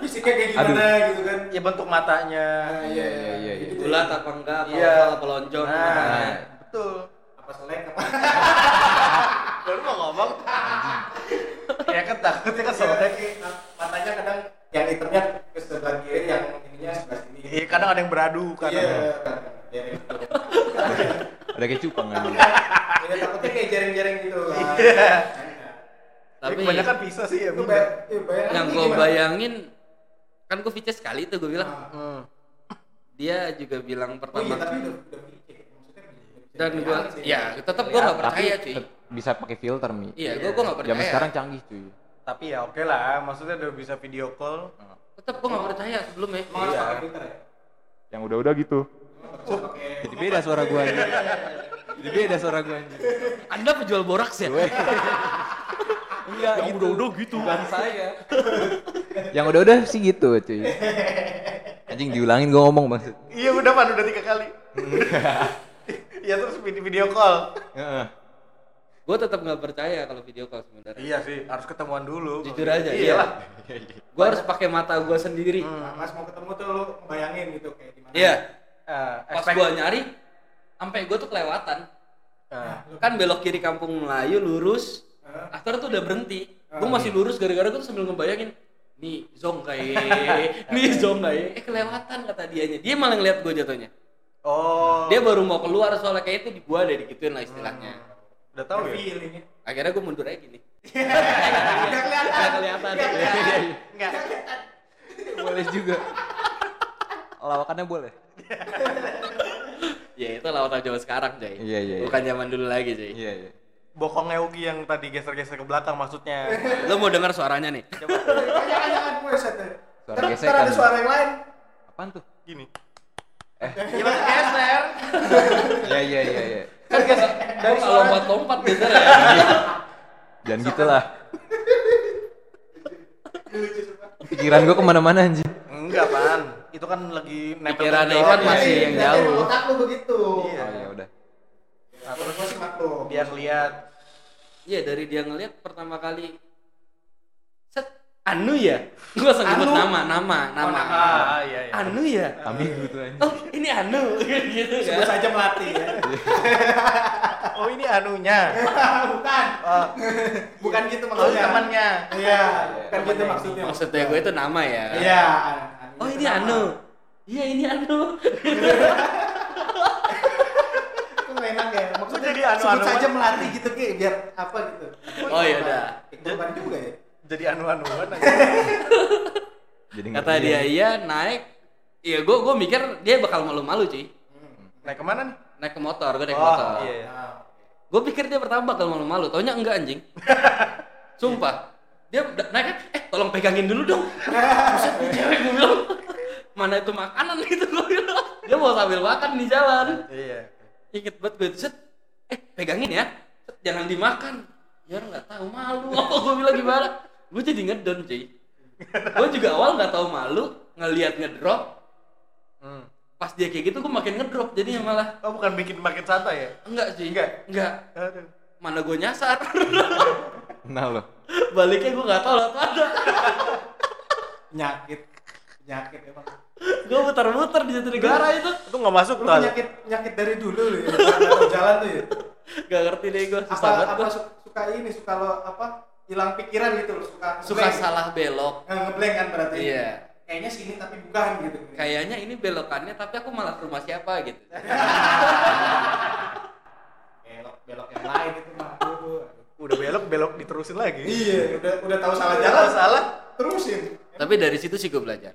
fisiknya kayak gimana gitu kan Ya bentuk matanya. Nah, Iya, iya, iya, iya. Gitu. Bulat apa enggak, Iya. kolosal apa lonjong. Nah, mana. betul. Apa selek apa Baru mau ngomong. ya kan takutnya kan Iya, kayak matanya kadang yang hitamnya ke sebelah kiri yang ininya sebelah sini Iya, kadang ada yang beradu kan. iya kan. Iya. Ada kayak cupang kan. Iya, takutnya kayak jaring-jaring gitu kan. Iya. Tapi Tapi kebanyakan bisa sih ya. iya, bayangan yang gue bayangin kan gue VC sekali tuh gue bilang. Ah. Hmm. Dia juga bilang Oh iya, pertama tapi udah dan gue bayangin sih. ya tetap gue nggak percaya cuy. bisa pakai filter mi. Iya, gue gue nggak percaya. Zaman sekarang canggih cuy. Tapi ya oke lah, maksudnya udah bisa video call. tetap gue nggak percaya sebelumnya. Emang Iya. pakai filter ya? Yang udah-udah gitu. Jadi beda suara gua anjing. Jadi beda suara gua anjing. Anda penjual boraks ya? Enggak, Yang udah-udah gitu. Bukan saya. Yang udah-udah sih gitu, cuy. Anjing diulangin gua ngomong maksud. Iya udah pan udah tiga kali. Iya terus video, call. Heeh. Gue tetap nggak percaya kalau video call sebenarnya. Iya sih, harus ketemuan dulu. Jujur aja, Iya iya. lah. Gue harus pakai mata gue sendiri. Nah, pas mau ketemu tuh lu bayangin gitu kayak gimana. Iya. Eh, Pas gue nyari, sampai gue tuh kelewatan. Eh, Kan belok kiri kampung Melayu lurus, After tuh udah berhenti. Gue masih lurus gara-gara gue tuh sambil ngebayangin nih zong kayak nih zong kayak eh kelewatan kata dianya dia malah ngeliat gue jatuhnya Oh. dia baru mau keluar soalnya kayak itu di gua deh digituin lah istilahnya udah tahu ya? feeling akhirnya gue mundur aja gini Nggak kelihatan. Nggak kelihatan. Nggak kelihatan. Enggak. boleh juga. Lawakannya boleh. ya itu lawatan zaman sekarang coy Iya, iya, iya. bukan zaman dulu lagi coy Iya, iya. Bokongnya Ugi yang tadi geser-geser ke belakang maksudnya. lo mau dengar suaranya nih Coba Jangan jangan gue set. Suara gesekan. ntar ada suara yang lain. Apaan tuh? gini. Ya mas geser. Iya, iya, iya, iya. kan guys dari kalau lompat-lompat biasanya ya Jangan gitu lah. Pikiran gua ke mana-mana anjir. Enggak, Pan. Itu kan lagi nempel Pikiran Ivan jawab. masih yang jauh. Otak lu begitu. Iya. Oh ya udah. Nah, terus masih maklum. Biar lihat. iya dari dia ngeliat pertama kali anu ya gue usah nyebut Anu? nama nama nama Ah, iya, iya. anu ya Ambigu tuh anjir. oh ini anu gitu Sebut kan saja melati ya. Oh, ini anunya. Bukan. Oh, Bukan gitu oh, maksudnya. temannya. Iya, bukan Temannya gitu ini. maksudnya. maksudnya gue itu nama ya Iya. oh ini anu iya ini anu enak ya. Maksudnya Jadi anu- sebut anu- saja melati gitu Ki, biar apa gitu. Oh, iya dah. Bukan juga ya. Jadi anu-anuan aja. Jadi kata dia ya. iya naik. Iya gue gue mikir dia bakal malu-malu cuy. Naik ke mana nih? naik ke motor gue naik Oh, motor. iya. Nah, gue pikir dia pertama bakal malu-malu. Taunya enggak anjing. Sumpah. Dia naik kan, eh tolong pegangin dulu dong. Buset, nih cewek gue bilang. Mana itu makanan gitu gue bilang. Dia mau sambil makan di jalan. Iya. inget banget gue set eh pegangin ya. Set, jangan dimakan. Ya nggak tahu malu. Apa gue bilang gimana gue jadi ngedon cuy gue juga awal nggak tahu malu ngelihat ngedrop Hmm. pas dia kayak gitu gue makin ngedrop jadinya malah Oh, bukan bikin makin santai ya? enggak sih Enggak? enggak Aduh. mana gue nyasar Nah lo. baliknya gue nggak tahu lah ada Penyakit. Penyakit emang. gue muter-muter di satu negara itu Itu nggak masuk Lu tuh. penyakit penyakit dari dulu lu ya. Jalan tuh ya. gak ngerti deh gue susah Apa banget apa gua. suka ini suka lo apa hilang pikiran gitu lo suka suka salah belok Nggak, ngeblank kan berarti. Iya. Kayaknya sini tapi bukan gitu. kayaknya ini belokannya tapi aku malah ke rumah siapa gitu belok belok yang lain itu mah. Udah belok, belok diterusin lagi. Iya, udah udah tahu salah jalan, salah. terusin. tapi dari situ sih gue belajar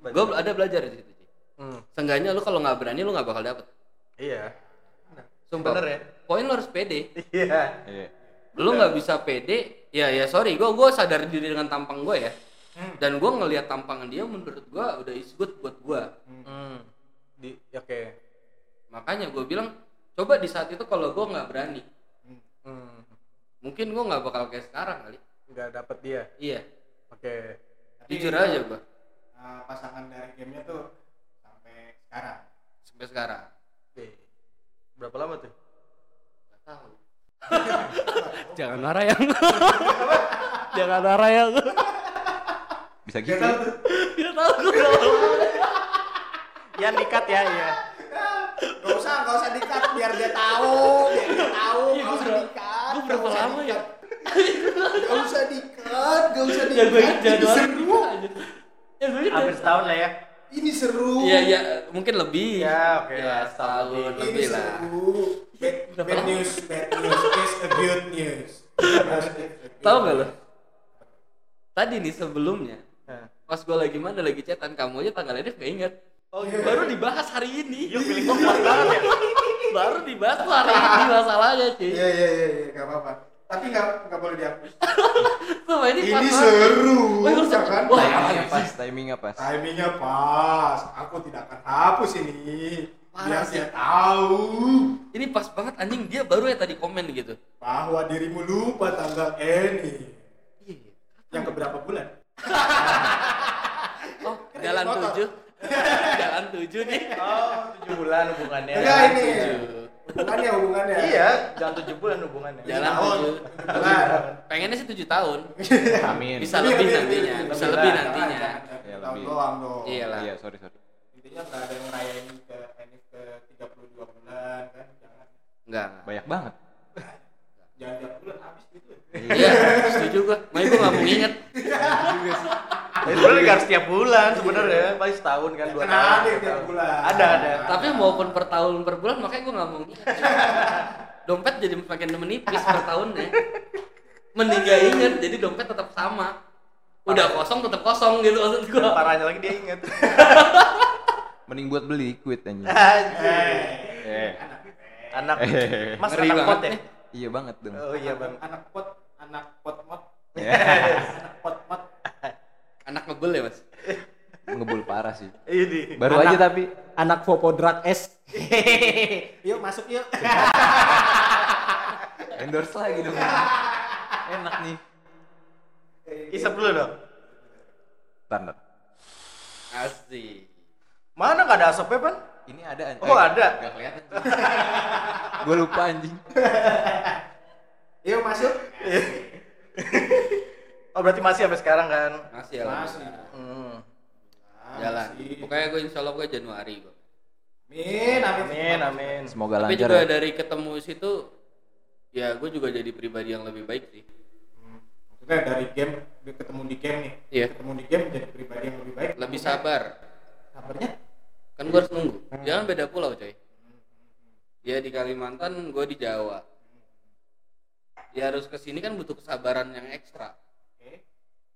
gue ada belajar di situ Ci. Hmm. Seenggaknya lu kalau nggak berani lu nggak bakal dapet Iya. sumpah Bener ya? poin lu harus pede Iya. Iya. lu nggak bisa pede ya ya sorry gue gue sadar diri dengan tampang gue ya Hmm. dan gue ngelihat tampangan dia menurut gue udah is good buat gue Hmm. Di oke. makanya gue bilang coba di saat itu kalau gue nggak berani Hmm. mungkin gue nggak bakal kayak sekarang kali Nggak dapet dia. iya Oke. Tapi, jujur aja gue uh, pasangan dari gamenya tuh sampai sekarang. sampai sekarang Oke. Berapa lama tuh? Nggak tahu jangan marah ya jangan marah ya Bisa gitu. nggak tahu gue Ya nikat ya, iya. Gak usah, gak usah dikat biar dia tahu, biar dia tahu. Iya, Gak gua usah dikat. gue gak berapa usah lama ya. Gak usah dikat, gak usah dikat. ya gue aja ya gue Hampir setahun lah ya. Ini seru. Iya iya mungkin lebih. Ya, oke Ya, lah, setahun lebih. Ini lebih lah. seru. Bad, news, bad news is a good news. Tahu nggak lo? Tadi nih sebelumnya, Nah. pas gue lagi mana lagi chatan kamu aja tanggal ini gak inget. Oh, iya. Baru dibahas hari ini. Yuk, gue kuat banget ya. Baru dibahas hari ini masalahnya cuy. Iya, iya, iya, iya, gak apa-apa. Tapi gak, gak boleh dihapus. Tuh ini, Ini seru, Wah, harus- ya kan? Wah, Timingnya pas, timingnya pas. Timingnya pas. Aku tidak akan hapus ini. Parah Biar sih. dia tahu Ini pas banget anjing dia baru ya tadi komen gitu. bahwa dirimu lupa tanggal ini. Iya. Yang keberapa bulan? Oh, jalan tujuh. jalan tujuh nih. Oh, tujuh bulan hubungannya. Enggak ini. Tujuh. Hubungannya, hubungannya. Iya, jangan tujuh bulan hubungannya. Jalan tahun. Pengennya sih tujuh tahun. Amin. Bisa lebih nantinya, bisa lebih nantinya. Ya. Tahun lebih. doang dong. Iya lah. Iya, sorry sorry. Intinya nggak ada yang ngerayain ke Enif ke 32 bulan kan. Jangan. Enggak. Banyak banget jangan tiap bulan habis gitu iya setuju gua makanya gua nggak mau inget iya Tapi sebenarnya harus tiap bulan sebenarnya, iya. paling setahun kan dua tahun. Iya, ada tiap. Ada ada. Tapi maupun per tahun per bulan makanya gue nggak mau inget. Dompet jadi makin menipis per tahun ya. Mending gak inget, jadi dompet tetap sama. Udah kosong tetap kosong gitu maksud gue. Parahnya lagi dia inget. Mending buat beli quit anjing. Eh. Eh. Anak anak eh. mas anak pot ya. ya. Iya banget dong. Oh iya bang. Anak pot, anak pot mot, Ya, anak pot mot. Anak ngebul ya mas. ngebul parah sih. Ini. Baru Anak- aja tapi Anak Vopodrat S. yuk masuk yuk. endorse lagi dong. Enak nih. Isap dulu dong. Standar. Asik. Mana nggak ada asapnya pan? Ini ada anjing. Oh ada. Gak kelihatan. Gue lupa anjing. Yuk masuk. Oh berarti masih sampai sekarang kan? Masih ya. Masih. Hmm. Jalan. Masih. Pokoknya gue insya Allah gue Januari gue. Amin, amin. Amin amin. Semoga Tapi lancar juga ya. dari ketemu situ, ya gue juga jadi pribadi yang lebih baik sih. Maksudnya dari game dia ketemu di game nih. Iya. Ketemu di game jadi pribadi yang lebih baik. Lebih sabar. Sabarnya? Kan gue harus nunggu. Jangan beda pulau coy. Dia di Kalimantan, gue di Jawa. Dia harus ke sini kan butuh kesabaran yang ekstra.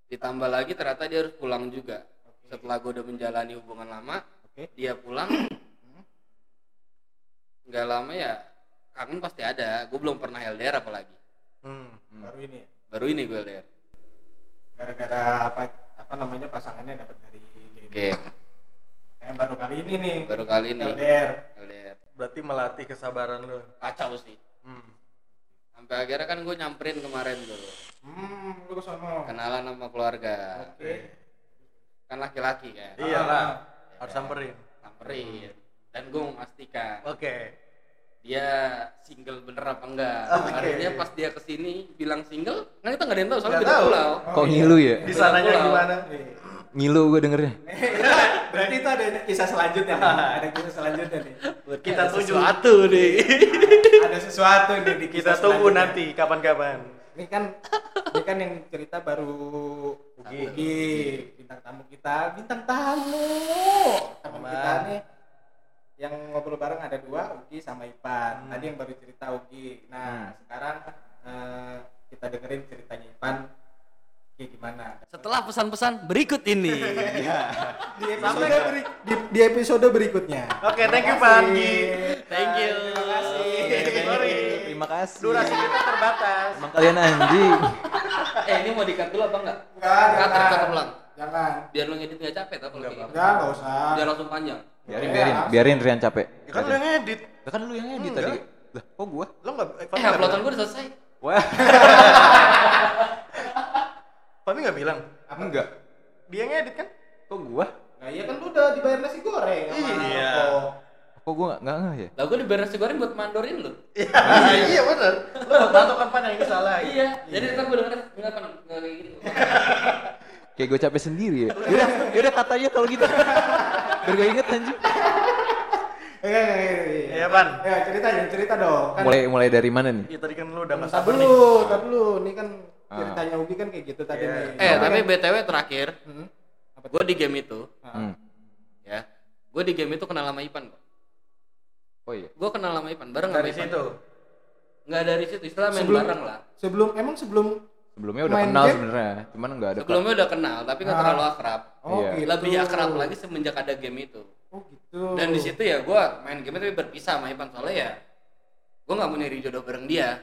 Ditambah lagi ternyata dia harus pulang juga. Setelah gue udah menjalani hubungan lama, dia pulang. Nggak lama ya kangen pasti ada. Gue belum pernah LDR apalagi. Hmm. Baru ini ya. Baru ini gue LDR. Gara-gara apa apa namanya pasangannya dapat dari game. Oke, Yang baru kali ini nih. baru kali ini LDR. LDR. Berarti melatih kesabaran lu. Kacau sih. Hmm. Sampai akhirnya kan gue nyamperin kemarin dulu. Hmm, lu ke sono. Kenalan sama keluarga. Oke. Kan laki-laki kan. Iya Ah. lah. Harus samperin. Samperin. Dan gue memastikan Oke. dia single bener apa enggak. Oke. Akhirnya pas dia ke sini bilang single, kan kita nggak ada yang tahu soalnya Nggak beda pulau. Kok ngilu ya? Di sananya gimana? Ngilu gue dengernya. Berarti itu ada kisah selanjutnya nih. Ada kisah selanjutnya nih. Kita Ada tuju. sesuatu nih. Ada sesuatu nih di Kita tunggu nanti kapan-kapan. Ini kan ini kan yang cerita baru Ugi. Ugi, bintang tamu kita, bintang tamu. Tamu Aman. kita nih yang ngobrol bareng ada dua, Ugi sama Ipan. Hmm. Tadi yang baru cerita Ugi. Nah, sekarang eh, kita dengerin ceritanya Ipan. Kayak gimana? Setelah pesan-pesan berikut ini. Di episode, beri- di, di episode berikutnya. Oke, thank you, Terima Pak. Anggi. Thank you. Terima kasih. Sorry. Terima kasih. Durasi kita terbatas. Emang kalian anjing. eh ini mau di-cut dulu apa enggak? Enggak, Cut, jangan. cut ulang. Jangan. Biar lu ngedit nggak capek Enggak lagi? Enggak, enggak usah. Biar langsung panjang. Biarin, Iya, biarin, biarin Rian capek. Ya kan lu yang edit. Lah kan lu yang edit Enggak. tadi. Lah, kok gua? Lo enggak Eh, uploadan gue udah selesai. Wah, Fami enggak bilang. enggak. Dia yang edit kan? Kok gua? Nah, iya kan lu udah dibayar nasi goreng sama Iya. Kok gua enggak enggak ya? Lah gue dibayar nasi goreng buat mandorin lu. Iya bener. Lo bantu kan Pan yang ini salah. Iya, jadi ntar gue denger enggak kan enggak kayak gitu. Kayak gue capek sendiri ya. Yaudah, yaudah katanya kalau gitu. Biar gue inget anjing. Eh, eh, eh, Iya, Pan. Ya, cerita cerita dong. Kan Mulai mulai dari mana nih? Iya tadi kan lu udah sabar nih. dulu, tar dulu. Ini kan. Ceritanya Ugi kan kayak gitu tadi nih. Eh, Sama tapi BTW terakhir, Hmm, gue di game itu, Ah. Hmm. ya. Gue di game itu kenal sama Ipan, kok. Oh iya. Gue kenal sama Ipan bareng sama Dari Ipan. situ. Enggak dari situ, istilah main Sebelum- bareng lah. Sebelum emang sebelum Sebelumnya udah Main kenal game? sebenarnya, cuman enggak ada. Sebelumnya udah kenal, tapi nggak Ah. terlalu akrab. Oh, Iya. gitu. Lebih akrab lagi semenjak ada game itu. Oh, gitu. Dan di situ ya gue main game tapi berpisah sama Ipan soalnya ya gue nggak mau nyari jodoh bareng dia.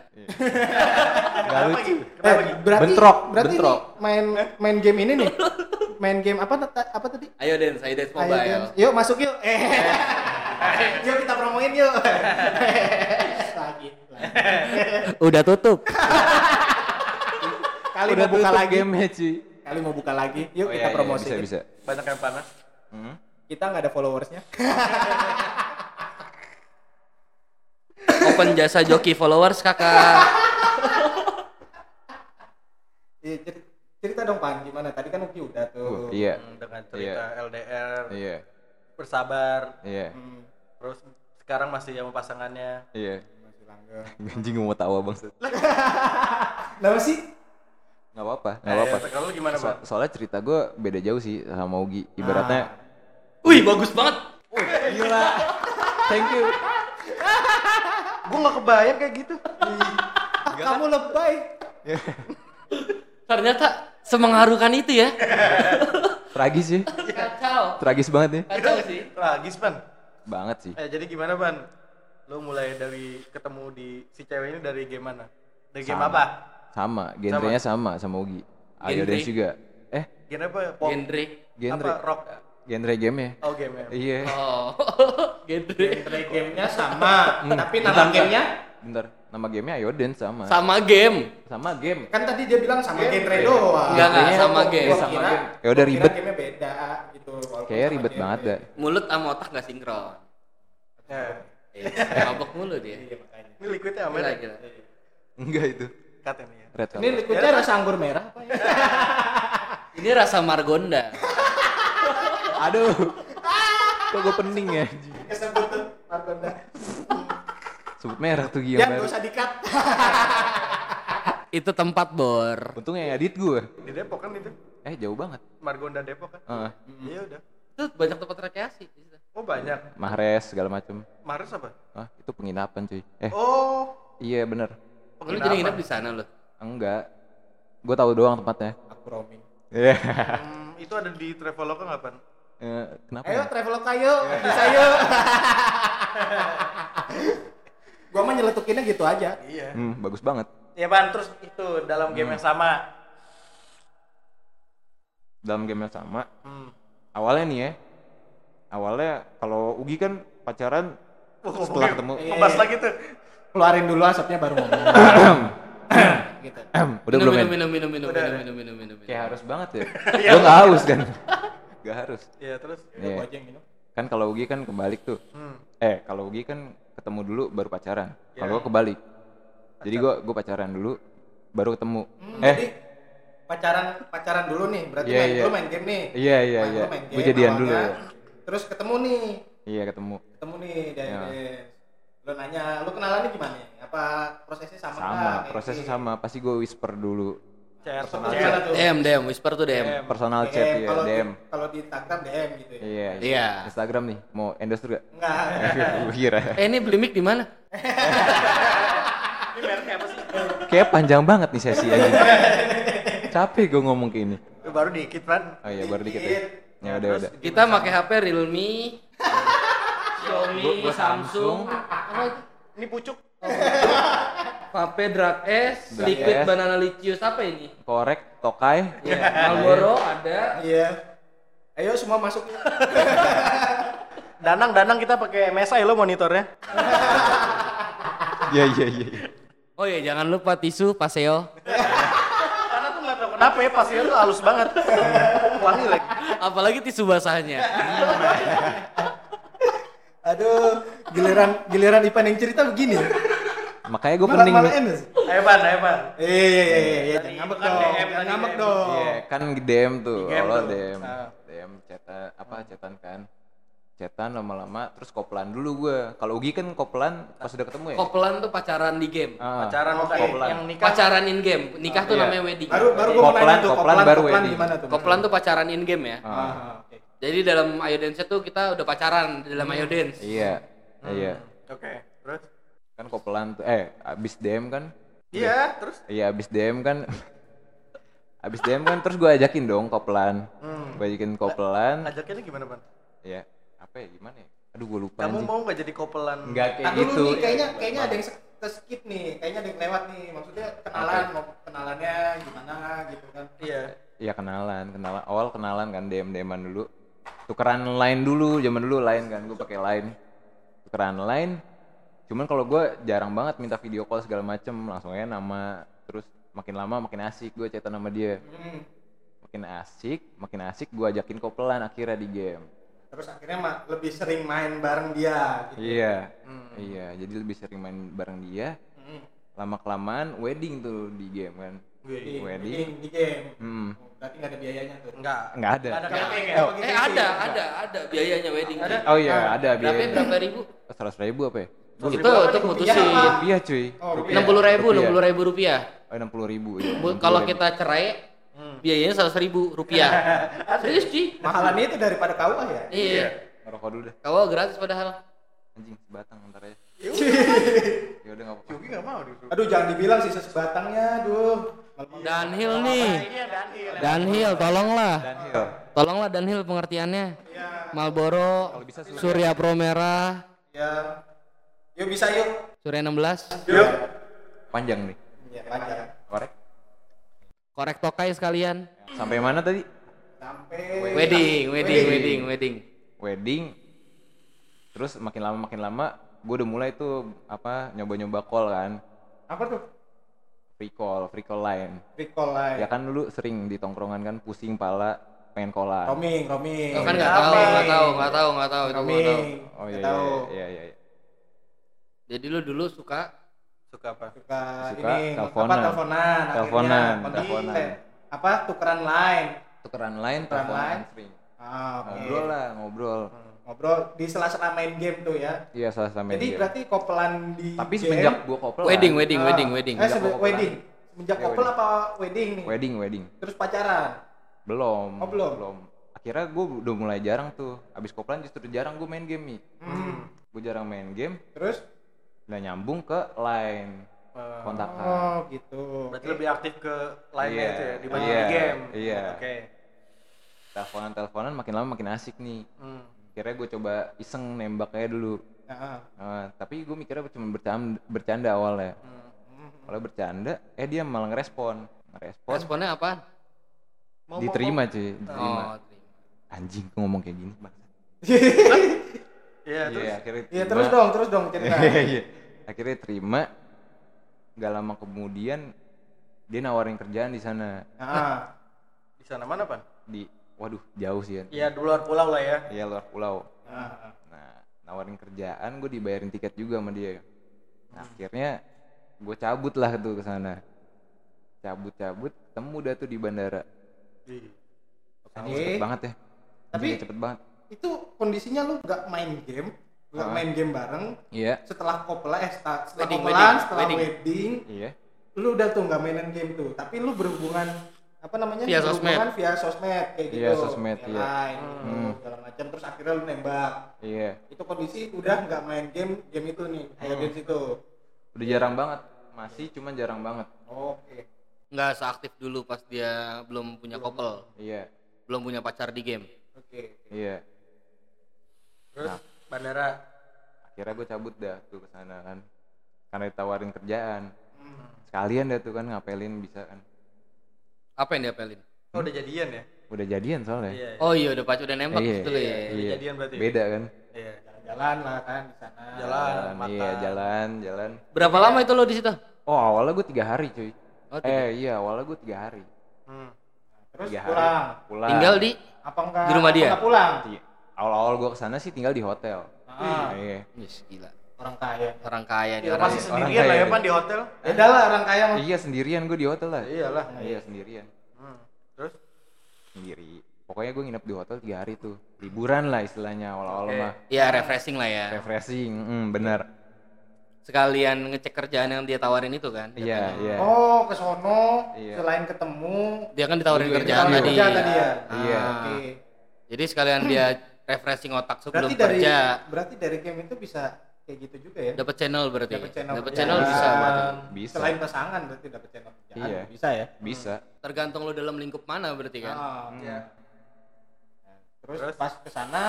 Enggak lucu. Eh, berarti Bentrok, berarti bentrok. main main game ini nih. Main game apa ta- apa tadi? Ayo Den, saya Dance Ayo, Mobile. Dance. Yuk masuk yuk. Eh. yuk kita promoin yuk. Lagi. Udah tutup. Kali Udah mau buka tutup lagi. game cuy. Kali mau buka lagi. Yuk Oh, kita iya, iya, promosi. bisa bisa. Banyak yang panas. Hmm. Kita nggak ada followersnya. Open jasa joki followers kakak. Iya, ceri- cerita dong Pan, gimana? Tadi kan Uki udah tuh. Uh, iya. Hmm, Dengan cerita LDR, Iya. bersabar, Iya. Hmm, terus sekarang masih sama pasangannya. Iya. masih langgeng. Anjing mau tawa bang. Kenapa sih? nggak apa-apa nggak Eh, apa-apa kalau lu gimana, So- Bang? soalnya cerita gue beda jauh sih sama Ugi ibaratnya Wih, bagus banget. gila thank you Gue nggak kebayang kayak gitu. Kamu lebay. Ternyata semengharukan itu ya. tragis sih Kacau. tragis banget nih Kacau sih. Tragis, Ban. banget sih Eh, jadi gimana, Ban? Lu mulai dari ketemu di si cewek ini dari game mana? Dari game Sama. apa? sama genrenya sama sama Ugi Ayo? Dance juga eh Genre apa? Pop? Genre. genre Apa? Rock? Genre game ya Oh, game ya. iya Oh. Genre. Genre gamenya sama, Hmm. tapi nama gamenya bentar nama gamenya Ayo Dance sama Sama game. sama game kan tadi dia bilang sama genre doang. Enggak, enggak, Genrenya sama game. gua Sama game. Ya udah ribet. Gamenya beda gitu. kayaknya ribet game. banget dah Mulut sama otak gak sinkron. Ya. Eh, mabok mulu dia. Iya makanya. Ini liquidnya apa Gila, ya? gila. enggak itu Cut ini ya. red Ini liquidnya rasa anggur merah apa ya? Ini rasa margonda. aduh kok gue pening ya Kesebut tuh Margonda. sebut merah tuh Ya, Giam nggak usah dikat. Itu tempat bor. untung yang edit gue Di Depok kan itu. eh jauh banget Margonda Depok kan? Heeh. Iya udah. Itu banyak tempat rekreasi. di situ. Oh, banyak. Mahres segala macem Maris apa? ah itu penginapan cuy eh Oh, iya bener Lu jadi nginep di sana lo. enggak gue tahu doang tempatnya Aku roaming. Iya. hmm, itu ada di Traveloka nggak, Pan? Eh, kenapa Ayo ya? Traveloka yuk, bisa yuk. Gua mah nyeletukinnya gitu aja. Iya. Hmm, bagus banget. Ya, Pan, terus itu dalam game yang sama. Dalam game yang sama. Hmm. Awalnya nih ya. Awalnya kalau Ugi kan pacaran Wah, setelah ketemu. Ngebahas lagi tuh. Keluarin dulu asapnya baru ngomong. gitu. Udah belum minum, men? minum, minum, minum, Udah, minum, udah. minum, minum, minum, minum. Kayak harus banget ya. Gue nggak haus kan. Gak harus. Iya, terus. Iya. aja yang minum. Kan kalau Ugi kan kebalik tuh. Hmm. Eh, kalau Ugi kan ketemu dulu baru pacaran. Iya. Kalau gue kebalik. Jadi gue gue pacaran dulu baru ketemu. Hmm, eh, Jadi pacaran pacaran dulu nih, berarti Iya, main, iya. lu main game nih. iya iya iya. Gue jadian dulu. ya. Terus ketemu nih, Iya ketemu. ketemu nih dari Iya. lu nanya, lu kenalannya gimana? Apa prosesnya sama? Sama? Kayak prosesnya gini? sama. Pasti gue whisper dulu. Personal Chat. DM, DM, whisper tuh DM. DM. Personal DM, chat ya, DM. Kalau di Instagram DM gitu ya. Iya. Iya. Instagram nih, mau endorse juga? Enggak. Kira. Eh ini beli mic di mana? Ini mereknya apa sih? Kayak panjang banget nih sesi aja. Capek gue ngomong kayak ini. Baru dikit, Pan. Oh iya, baru dikit ya. Ya udah udah. Kita pakai HP Realme, Xiaomi, Samsung? Ini pucuk. HP Drag S, Drag Liquid S. Banana Licious apa ini? Korek, tokai. Ya, Marlboro ada. Iya. Ayo semua masuk. Danang, Danang kita pakai MSI lo monitornya. Iya iya iya. Oh iya, jangan lupa tisu Paseo. Karena tuh nggak tahu kenapa ya pasnya tuh halus banget. Wangi lagi. Apalagi tisu basahnya. Aduh, giliran giliran Ipan yang cerita begini. Makanya gue pening. malah nih. emes. Ayo, Pan, ayo, Pan. Iya iya iya iya, jangan ngambek kan dong. Jangan ngambek DM. dong. Iya, kan DM tuh. Allah tuh. DM. DM chatan apa chatan kan. Chatan lama-lama terus kopelan dulu gue. Kalau Ugi kan kopelan pas udah ketemu ya. Kopelan tuh pacaran di game. Ah. Pacaran bukan Oke. yang nikah. Pacaran in game. Nikah tuh Iya. namanya wedding. Baru baru gua mau Koplan, tuh, koplan koplan baru koplan wedding. gimana tuh? Kopelan tuh pacaran in game ya. Ah. Ah, oke. Jadi dalam Ayo Dance tuh kita udah pacaran di dalam Ayo Dance. Iya. Iya. Oke, terus? Kan kopelan tuh eh abis DM kan. Iya, terus? Iya abis DM kan abis DM kan terus gue ajakin dong kopelan Hmm. gue ajakin kopelan Ajaknya gimana, Pan? ya apa ya gimana ya aduh gue lupa Kamu anjing. mau nggak jadi kopelan? Enggak kayak dulu gitu nih, kayaknya kayaknya ada yang ke skip nih, kayaknya ada yang lewat nih. Maksudnya kenalan, mau kenalannya gimana gitu kan. Iya. Iya kenalan kenalan awal kenalan kan DM DMan dulu tukeran line dulu zaman dulu line kan gue pakai line tukeran line cuman kalau gue jarang banget minta video call segala macem langsung aja nama terus makin lama makin asik gue chatan sama dia Hmm. makin asik makin asik gue ajakin kopelan akhirnya di game Terus akhirnya mah lebih sering main bareng dia gitu. Iya, iya. Jadi lebih sering main bareng dia. Hmm. Lama kelamaan wedding tuh di game kan. Di, Wedding. di, di game. Hmm, Oh, berarti nggak ada biayanya tuh. Enggak. nggak ada. Nggak ada ya? Oh, Eh ada, ada, ada biayanya wedding. Ada. Oh iya, ada Berapa biaya. berapa ribu? Seratus ribu apa ya? Gua itu lupa. itu putusin Rupiah cuy. Oh, enam puluh ribu enam Rupiah. puluh ribu rupiah Oh, enam puluh ribu. iya. Bu- 60.000. kalau kita cerai biayanya seratus ribu rupiah serius sih Mahalannya itu daripada KUA ya? iya ngerokok dulu deh. kau gratis padahal Anjing sebatang ntar aja. Ya Ya udah apa-apa. Yogi nggak mau disuruh. Aduh jangan dibilang sisa sebatangnya, aduh. Dunhill nih Dunhill tolonglah Downhill. tolonglah Dunhill pengertiannya bisa Surya. Surya Pro Merah Ya. Yuk bisa yuk. Surya 16 Yuk. Panjang nih. Ya, panjang. Korek. korek tokai sekalian Sampai mana tadi? Sampai wedding wedding wedding wedding Wedding. Terus makin lama makin lama gue udah mulai tuh apa nyoba-nyoba call kan. Apa tuh? Free call, free call line. Recall line. Ya kan dulu sering di tongkrongan kan pusing pala pengen callan. Roaming, roaming. Kau kan nggak tahu nggak tahu nggak tahu nggak tahu Roaming. Oh iya iya iya iya. iya. Jadi lu dulu suka Suka apa? Suka, Suka ini teleponan. apa teleponan. akhirnya. Teleponan, Kondi- teleponan. eh, apa tukeran line. Tukeran line, Tukeran teleponan line. sering. Ah, oke. Ngobrol lah, ngobrol. Ngobrol di sela-sela main game tuh ya. Iya salah sama Jadi dia. berarti kopelan di Tapi game, semenjak gua kopel wedding wedding ah, wedding wedding Eh, Semenjak kopelan. wedding. Semenjak Iya, kopel wedding. apa wedding nih? wedding wedding Terus pacaran. belum Oh, belum? belum akhirnya gue udah mulai jarang tuh abis kopelan justru jarang gue main game nih Hmm. gue jarang main game Terus udah nyambung ke line kontakan oh gitu. Berarti Oke. lebih aktif ke lainnya Iya, itu ya dibanding iya, di game. iya. Oke. teleponan teleponan makin lama makin asik nih Hmm. akhirnya gue coba iseng nembaknya dulu Nah, Nah, tapi gue mikirnya cuma bercanda, bercanda awalnya Hmm. kalau bercanda eh dia malah ngerespon ngerespon responnya apaan Mau- diterima cuy diterima oh terima. anjing gue ngomong kayak gini bang Iya, terus. Iya, akhirnya Iya terus dong, terus dong cerita. Iya, iya. Akhirnya terima. Gak lama kemudian dia nawarin kerjaan di sana. Nah, Di sana mana, Pan? Di waduh, jauh sih ya. Iya, di luar pulau lah ya. Iya, luar pulau. nah, Nah, nawarin kerjaan, gue dibayarin tiket juga sama dia. Nah, akhirnya gue cabut lah tuh ke sana. Cabut-cabut, ketemu dah tuh di bandara. Anjing, Oke. cepet banget ya. Tapi- cepet banget. itu kondisinya lu nggak main game, nggak Ah. main game bareng. Iya, Setelah kopelan, eh setelah, setelah Wedding, kopelan, wedding, setelah wedding. wedding. iya. lu udah tuh nggak mainin game tuh. Tapi lu berhubungan apa namanya? Via berhubungan via sosmed kayak gitu. Iya, sosmed, Via iya. line, gitu, Hmm. segala macam. Terus akhirnya lu nembak. Iya. Itu kondisi udah nggak main game game itu nih, Hmm. kayak games itu. Udah jarang banget. Masih cuman jarang banget. Oke. nggak seaktif dulu pas dia belum punya couple Iya. belum punya pacar di game Oke. Iya. Terus Nah. Bandara. akhirnya gue cabut dah tuh ke sana kan karena ditawarin kerjaan Hmm. sekalian dah tuh kan ngapelin bisa kan apa yang diapelin Oh, udah jadian ya? udah jadian soalnya Iya. oh iya udah pacar udah nembak Iya, gitu loh ya iya. Udah jadian berarti? beda kan Iya. Jalan-jalan lah kan di sana. Jalan. Jalan, iya makan. jalan jalan berapa lama itu lo di situ oh awalnya gue tiga hari cuy Oh, tiga. eh iya awalnya gue tiga hari Hmm. Terus tiga pulang. hari pulang tinggal di Apa enggak? Di rumah dia? enggak pulang? Iya. awal-awal gue ke sana sih tinggal di hotel Ah, iya Yes, gila orang kaya. orang kaya di Ya, orang pasti orang sendirian lah kaya ya, nih. Pan, di hotel. Beda lah orang kaya mah. iya sendirian gue di hotel lah Iyalah. iya sendirian Hmm. Terus? sendiri pokoknya gue nginep di hotel tiga hari tuh liburan lah istilahnya awal-awal Oke. mah ya refreshing lah ya refreshing hmm, bener sekalian ngecek kerjaan yang dia tawarin itu kan iya iya Oh, ke sono Iya. selain ketemu dia kan ditawarin Iya, kerjaan iya. tadi kerja tadi ya. Iya. Ah. Oke. jadi sekalian dia refreshing otak sebelum Berarti dari kerja berarti dari game itu bisa kayak gitu juga ya. dapat channel berarti Dapat channel, Dapat kerjaan. channel bisa berarti bisa Selain pasangan berarti dapat channel kerjaan. Iya. Bisa ya. bisa tergantung lo dalam lingkup mana berarti kan Ah, Hmm. Iya. Nah, Terus, Terus? pas ke sana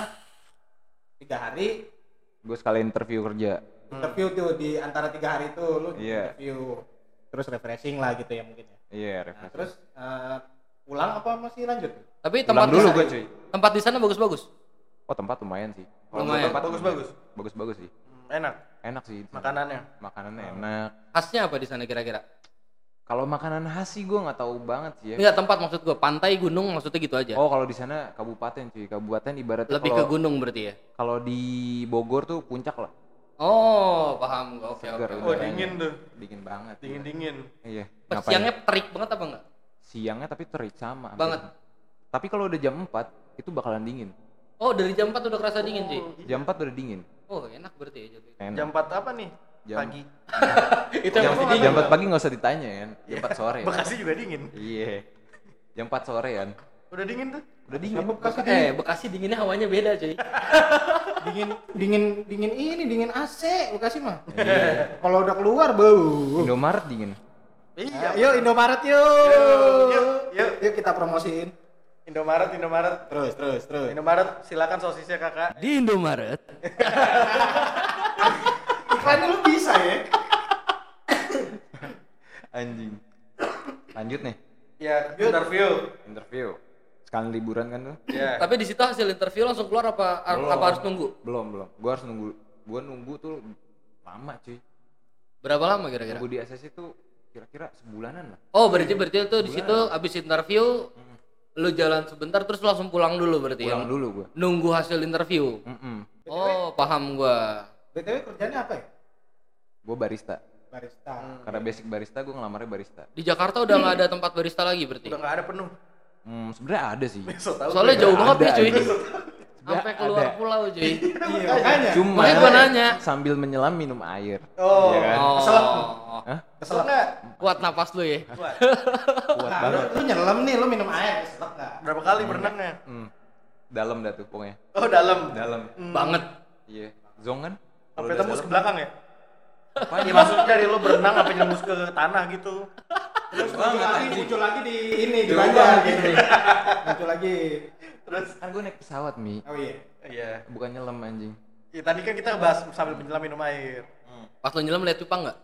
tiga hari gue sekali interview kerja interview tuh di antara tiga hari itu lu Iya. interview terus refreshing lah gitu ya mungkin ya. iya Nah, refreshing terus eh, pulang apa masih lanjut? tapi pulang tempat dulu gue cuy tempat di sana bagus-bagus oh tempat lumayan sih. Kalau Lumayan. tempat Bagus-bagus? bagus-bagus sih. Hmm, Enak? Enak sih. Makanannya. makanannya enak. Khasnya apa di sana kira-kira? Kalau makanan khas sih gue nggak tahu banget sih ya. Enggak tempat maksud gua. Pantai gunung maksudnya gitu aja. Oh kalau di sana kabupaten cuy. Kabupaten ibaratnya lebih ke kalau gunung berarti ya? kalau di Bogor tuh puncak lah. Oh paham. Gua oke oke. Oh, dingin tuh. dingin banget. Dingin-dingin. iya Pas Ngapain? siangnya terik banget apa enggak siangnya tapi terik sama. Banget. tapi kalau udah jam 4 itu bakalan dingin oh dari jam 4 udah kerasa dingin cuy jam 4 udah dingin Oh, enak berarti ya. Enak. Jam 4 apa nih? Jam- Pagi. Itu jam, emang jam 4 pagi nggak usah ditanya kan jam 4 sore Bekasi juga dingin. iya jam 4 sore kan Udah dingin tuh. udah dingin Bekasi Eh, Bekasi dinginnya hawanya beda, cuy. dingin dingin dingin ini dingin AC Bekasi mah. Kalau udah keluar bau. Indomaret dingin Iya. Yuk Indomaret yuk. Yuk, yuk. Yuk kita promosiin. Indomaret, Indomaret. Terus terus terus. Indomaret, silakan sosisnya kakak. Di Indomaret. Iklannya lu bisa ya. anjing lanjut nih Ya, interview. interview sekalian liburan kan tuh Ya. Tapi di situ hasil interview langsung keluar apa apa harus nunggu? belum belum gua harus nunggu gua nunggu tuh lama cuy Berapa lama kira-kira? nunggu di ACC tuh kira-kira sebulanan lah Oh, berarti berarti itu di situ abis interview lu jalan sebentar terus lu langsung pulang dulu berarti ya? pulang dulu gua Nunggu hasil interview. Mm-mm. Oh, paham gua. BTW kerjanya apa ya? gua barista Barista. karena basic barista gua ngelamarnya barista Di Jakarta udah nggak ada tempat barista lagi berarti. Udah nggak ada penuh. hmm, sebenarnya ada sih Soalnya jauh banget nih Ada, cuy. Ada. Sampai Ada. keluar pulau cuy. Iya, makanya. cuma Makanya gua nanya. sambil menyelam minum air Oh, Iya kan? Keselak. Oh. Hah? kesel nggak? Kuat napas lu ya. Kuat. kuat Nah, lu, banget lu nyelam nih, lu minum air, keselak nggak? Berapa kali berenangnya? hmm. dalam dah tuh pokoknya Oh, dalam. dalam Banget. iya zong kan Sampai tembus dalam, ke belakang ya? Iya maksudnya dari lu berenang sampai nembus ke tanah gitu. Terus muncul lagi, muncul lagi di ini di Banjar gitu. muncul lagi. Terus kan gue naik pesawat mi Oh iya. iya. bukan nyelam anjing Ya, tadi kan kita bahas sambil menyelam minum air. Pas lu nyelam lihat cupang nggak?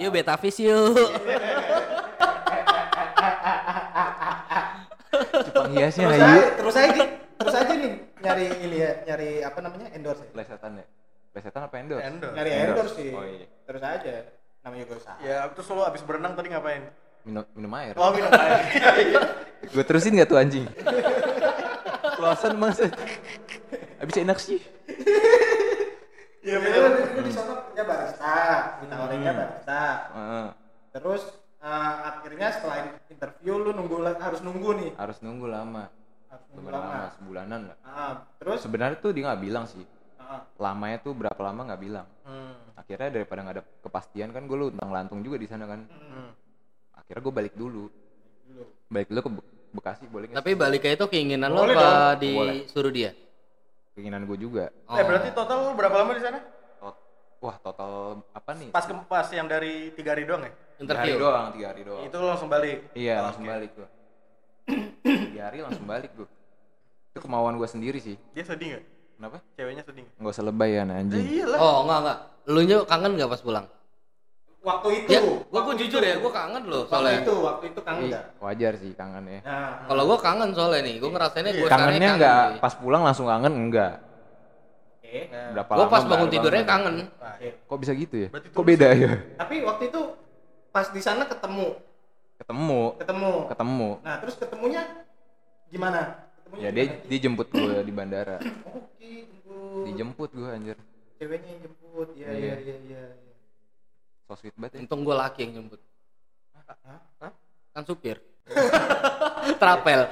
Yuk betafish yuk. cupang hiasnya Terus ayo aja, terus aja, terus aja nih nyari ini ya, nyari apa namanya endorse. Ya? plesetan ya plesetan apa endorse Endorse. Nyari Endorse. endorse sih. Oh, iya. Terus aja. Namanya gue usaha. Ya, terus lu abis berenang tadi ngapain? Minum minum air Oh, minum air. gue terusin gak tuh anjing Klosan masa abis enak sih Iya, betul. Lu di sana kerja barista, ditawarinnya barista. Heeh. Terus eh, akhirnya setelah interview lu nunggu harus nunggu nih. harus nunggu lama Harus nunggu lama. lama sebulan lah Ah, terus sebenarnya tuh dia nggak bilang sih ah, lamanya tuh berapa lama nggak bilang Hmm. akhirnya daripada nggak ada kepastian kan gue lu tentang lantung juga di sana kan Hmm. Akhirnya gue balik dulu dulu. balik dulu ke Be- Bekasi boleh nggak Tapi baliknya itu keinginan lo Boleh apa dong. Boleh. disuruh dia? keinginan gue juga Oh. Eh, berarti total lu berapa lama di sana? Tot- wah total apa nih Pas ke pas yang dari tiga hari doang ya? tiga hari doang tiga hari doang Itu langsung balik. iya Oh, langsung oke. balik gue tiga hari langsung balik gue itu kemauan gue sendiri sih Dia sedih nggak? kenapa Ceweknya sedih nggak? nggak usah lebay ya anjing lah. Oh, enggak enggak. Lu kangen nggak pas pulang? Waktu itu. Ya, gua gua waktu jujur itu. ya, gua kangen loh Waktu soalnya. itu, waktu itu kangen Ih, enggak? wajar sih kangen ya Nah, Kalau gua kangen soalnya nih, gua ngerasainnya gua kangennya nggak kangen, pas pulang langsung kangen enggak oke. berapa Gua lama pas bangun tidurnya kangen. Oke. kok bisa gitu ya Berarti kok beda ya Tapi waktu itu pas di sana ketemu, ketemu ketemu. ketemu Nah, terus ketemunya gimana? Ketemunya ya dia gimana? dia jemput gue di bandara Oke, jemput. dijemput gue anjir Ceweknya yang jemput. Iya, Iya. iya, iya, iya. So sweet banget ya Untung gua laki yang jemput. Hah? Kan supir. Trapel.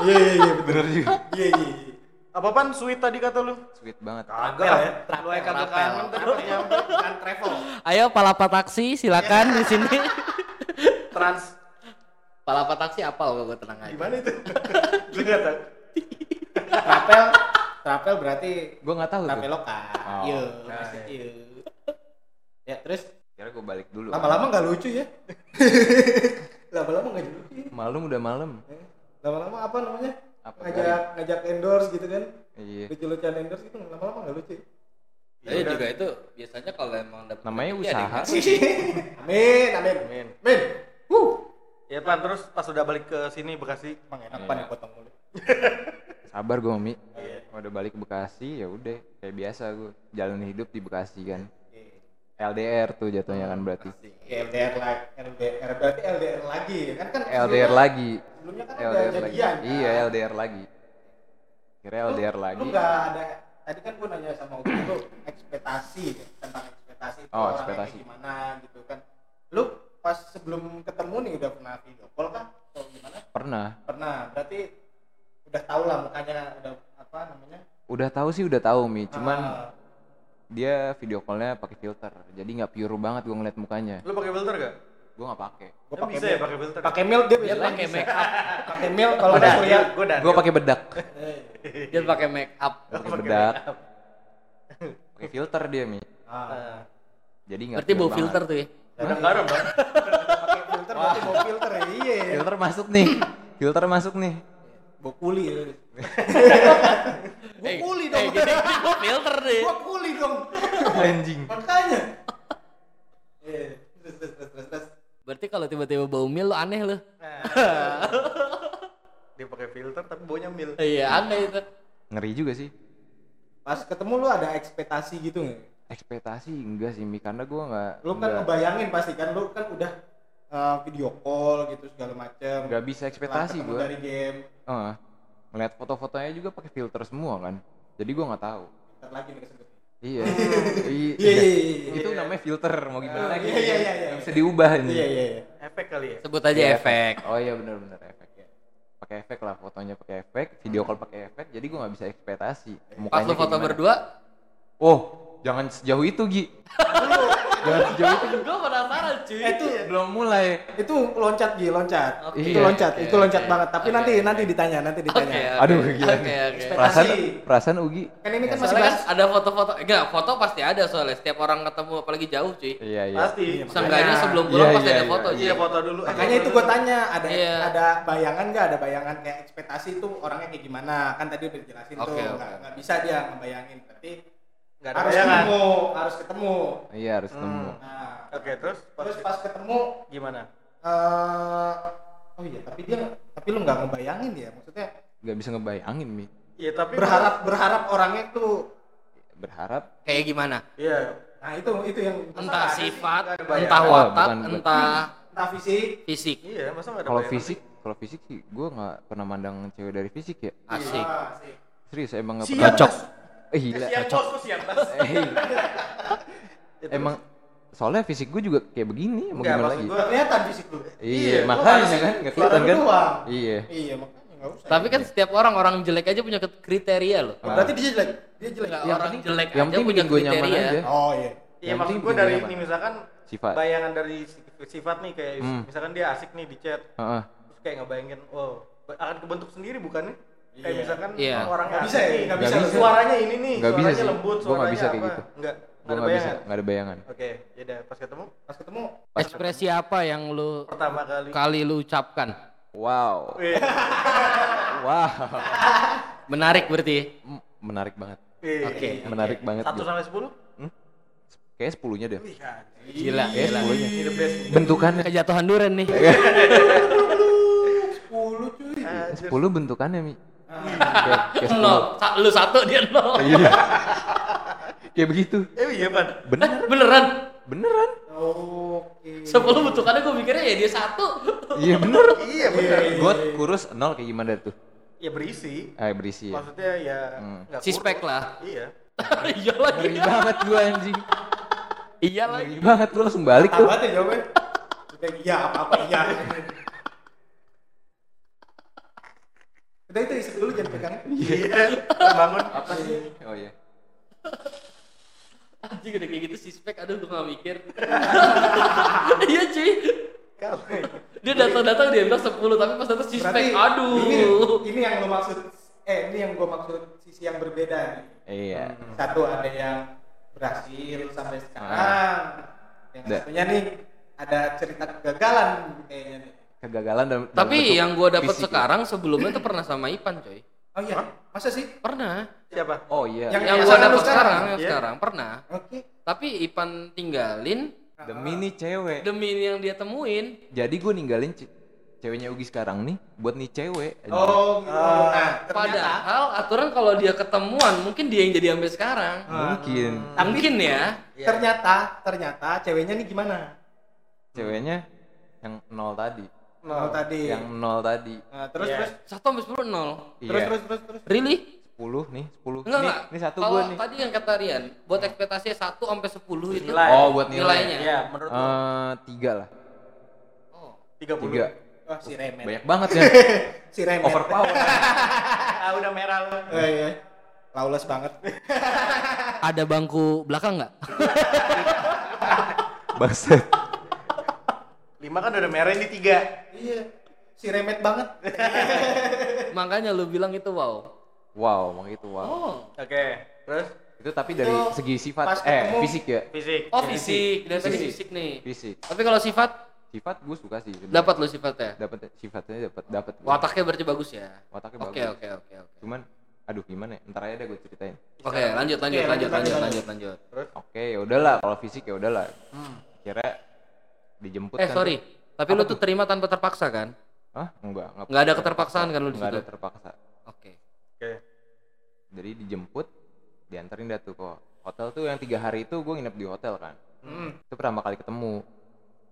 Iya, iya, iya, bener juga Iya, iya, iya. Apa-apaan sweet tadi kata lu? sweet banget Kagak ya. Lu yang kagak Trapel. kangen tadi. Kan travel. Ayo palapa taksi silakan di sini. Trans. palapa taksi apal gua, gua tenang aja. Gimana itu? Gue nggak tahu. Travel, travel berarti gue nggak tahu tuh traveloka. Oh. Iya, Nah, maksud iya. Ya, terus kira gue balik dulu lama-lama nggak lucu ya? lama-lama nggak lucu. ya? malam udah malam Eh, Lama-lama apa namanya? Apa ngajak ngajak endorse gitu kan? iya Lucu-lucuan endorse gitu lama-lama nggak lucu. ya? Tapi juga itu biasanya kalau emang dapet namanya yang usaha ngasih. Amin, amin. Amin. Amin. Wuh. Ya pan terus pas udah balik ke sini Bekasi. Emang enak Iya. apa nih potong mulut? sabar gue mami Iya. udah balik ke Bekasi ya udah kayak biasa gue jalan hidup di Bekasi kan. LDR tuh jatuhnya kan berarti LDR lagi, LDR berarti LDR lagi kan kan LDR lagi Sebelumnya kan udah LDR lagi jadian. kan? iya LDR lagi kira Lu- LDR Lu lagi nggak ada tadi kan gua nanya sama Ugi lu ekspektasi ya, tentang ekspektasi itu Oh, ekspektasi. gimana gitu kan. Lu pas sebelum ketemu nih udah pernah video call kan atau gimana? pernah Pernah. Berarti udah tahu lah mukanya udah apa namanya? Udah tahu sih udah tahu mi, cuman Ah. Dia video callnya pakai filter, jadi nggak pure banget gue ngeliat mukanya. Lu pakai filter gak? Gue nggak pakai. Gua Kan pakai bisa ya pakai filter. Pakai milk dia Dia bisa. pakai make up. Pakai milk kalau udah kuliah. gua Daniel. Gue pakai bedak, Dia pakai make up. pakai bedak, pakai filter dia mi. Ah. Jadi nggak. Berarti bau filter tuh ya. Udah garam dong. Pakai filter berarti mau filter ya. Iya. Filter masuk nih, filter masuk nih. Bau kuli ya. Gua Eh, kuli eh, dong. gini, gini gua filter deh. Gua kuli dong. Anjing. Makanya. Terus terus terus terus. terus. Berarti kalau tiba-tiba bau mil lu aneh lu. Dia pakai filter tapi baunya mil. Iya, aneh itu. Ngeri juga sih. Pas ketemu lu ada ekspektasi gitu nggak? Ekspektasi enggak sih mi, karena gue nggak. Lu kan ngebayangin pasti kan lu kan udah uh, video call gitu segala macem. nggak bisa ekspektasi gue. dari game. Heeh. Ngeliat foto-fotonya juga pakai filter semua kan. Jadi gue nggak tahu. Lagi nih kesebut. Iya. I- Iya iya iya. Itu namanya filter, mau gimana Oh, lagi? iya, iya, iya, iya. Nggak bisa diubah ini. Iya iya iya. Efek kali ya. Sebut aja Iya, efek. Oh iya benar-benar efek. Pakai efek lah fotonya pakai efek, video call pakai efek. Jadi gue nggak bisa ekspektasi. Pas lu foto gimana. berdua, Oh, jangan sejauh itu Gi. Jangan sejauh itu. gua penasaran cuy. Eh, itu Belum mulai. itu loncat Gi, loncat. Oke, itu loncat, oke, itu loncat oke. banget. Tapi Oke, nanti nanti ditanya, nanti ditanya. oke. Aduh, gila Oke, nih. oke. Perasaan perasaan Ugi. Kan ini kan masih kan bahas. ada foto-foto, enggak foto pasti ada soalnya setiap orang ketemu apalagi jauh cuy. Iya iya. Pasti. Seenggaknya Makanya. sebelum pulang Iya, pasti iya, ada iya. foto Iya foto dulu. Makanya itu gue tanya, ada Iya. ada bayangan nggak? Ada bayangan kayak ekspektasi itu orangnya kayak gimana? Kan tadi udah dijelasin tuh, nggak bisa dia ngebayangin. Berarti Nggak ada harus bayangan. ketemu, harus ketemu. Iya harus ketemu. Nah, Oke terus terus pas ketemu, gimana? eh oh iya, tapi dia, tapi lu nggak ngebayangin ya? Maksudnya Gak bisa ngebayangin mi. Iya tapi berharap berharap orangnya tuh, Berharap Kayak gimana? Iya. nah itu itu yang Entah masalah. sifat, Nggak bayangan. entah watak, bukan, bukan. entah entah fisik. fisik. Iya masa nggak ada kalau fisik, kalau fisik sih gue nggak pernah mandang cewek dari fisik ya. Asik. Ah, asik. Serius emang nggak pernah. Cocok. Eh gila. Siap bos, bos. Eh, emang soalnya fisik gue juga kayak begini mau Nggak, gimana lagi? gua- Nggak kelihatan fisik lu. Iya, Iya, makanya kan nggak kelihatan kan? Iya. Iya, makanya nggak usah. Tapi kan setiap orang orang jelek aja punya kriteria loh. Oh, berarti dia jelek. Dia jelek. Enggak Yang orang penting- jelek yang aja penting punya kriteria. aja. Oh iya. Iya Yang maksud penting gue dari ini misalkan Sifat. bayangan dari si- sifat nih kayak Hmm. misalkan dia asik nih di chat Heeh. terus kayak ngebayangin oh akan kebentuk sendiri bukan nih kayak Iya. misalkan Iya. oh, orangnya Nggak bisa ya? nih Nggak bisa. suaranya ini nih bisa suaranya sih. lembut Gua suaranya bisa kayak apa gitu. enggak Gue ada nggak bisa, bayangan nggak ada bayangan. oke yaudah pas ketemu Pas ketemu Ekspresi apa yang lu pertama kali kali lu ucapkan? Wow, Wih, wow, Menarik berarti. M- menarik banget, wih. Oke. menarik banget. satu gua. sampai sepuluh Kayak sepuluhnya deh. Gila, Kayak gila. sepuluhnya. Bentukannya. Kejatuhan duren nih. 10 cuy. Anjir. Sepuluh bentukannya mi. Kayak. Nol. Sa- Lu satu dia nol. Iya. kayak begitu. eh iya pan Bener, Beneran. beneran. Oke. Sepuluh bentukannya gue mikirnya ya dia satu. Iya bener. iya bener Gue kurus nol kayak gimana tuh? ya berisi Eh berisi ya. maksudnya ya Hmm. nggak Sispek kurus. lah. iya iya lagi. Ngeri banget gue anjing. Iya lagi. Ngeri banget gue langsung balik tuh. Tabat ya jawabnya. Iya apa-apa iya. Udah itu isi dulu jangan pegang. iya bangun Apa sih? Oh iya. Anjing udah kayak gitu sispek, aduh gue gak mikir. iya cuy. Kalau Dia datang-datang dia bilang 10 tapi pas datang sispek, aduh. ini ini yang lo maksud eh ini yang gua maksud sisi yang berbeda nih. Iya. Satu ada yang berhasil sampai sekarang. Yang Da- satunya nih ada cerita kegagalan kayaknya nih. Kegagalan dalam dalam Tapi bentuk yang gue ya. sekarang sebelumnya tuh pernah sama Ipan coy. Oh iya, masa sih? Pernah. siapa Oh iya. Yang- Yang gue lu sekarang, sekarang? yang Iya. sekarang pernah. Oke. Tapi Ipan tinggalin Demi nih cewek. demi yang dia temuin. Jadi gue ninggalin ce- ceweknya Ugi sekarang nih buat nih cewek. Oh, gitu. nah, ternyata Padahal aturan kalau dia ketemuan mungkin dia yang jadi sampai sekarang. Mungkin Mungkin ya. Iya. ternyata ternyata ceweknya nih gimana? ceweknya yang nol tadi. Mau tadi. Yang nol tadi. Nah, terus Iya. terus Satu sampai sepuluh nol. terus Iya. terus terus terus. Really? 10 nih, 10. Enggak nih, enggak. nih satu gue nih. tadi yang kata Rian, buat ekspektasinya 1 sampai 10 itu. Nilai. Oh, buat nilai. Nilainya. Iya, menurut lu Eh, tiga lah. Oh. 30. Tiga. Oh, si Remen. Banyak banget ya. Si Remen. Overpower. ah, udah merah lu. Oh, iya. lawless banget Ada bangku belakang nggak? Baset. Lima kan udah merah ini tiga. iya si remet banget Makanya lu bilang itu wow. Wow, emang itu wow. Oh. Oke, terus Itu tapi dari Itu segi sifat eh ketemu- fisik ya. fisik. Oh fisik, dari tadi Fisik. fisik nih. Fisik. Tapi kalau sifat Sifat gue suka sih. dapat lu sifatnya. Dapat sifatnya dapat dapat. Wataknya berarti bagus ya. Wataknya Oke bagus. oke oke oke. Cuman aduh gimana ya? Ntar aja deh gue ceritain. Oke lanjut lanjut lanjut lanjut, lanjut lanjut. lanjut lanjut. Oke, ya udahlah kalau fisik ya udahlah. Kira dijemput Eh kan. sorry, tapi lu tuh terima tanpa terpaksa kan? Hah? Enggak, enggak. Nggak ada keterpaksaan kan lu di Enggak situ? ada terpaksa. Oke. Oke. Jadi dijemput, dianterin dah tuh kok. Hotel tuh yang tiga hari itu gue nginep di hotel kan. Hmm. Itu pertama kali ketemu.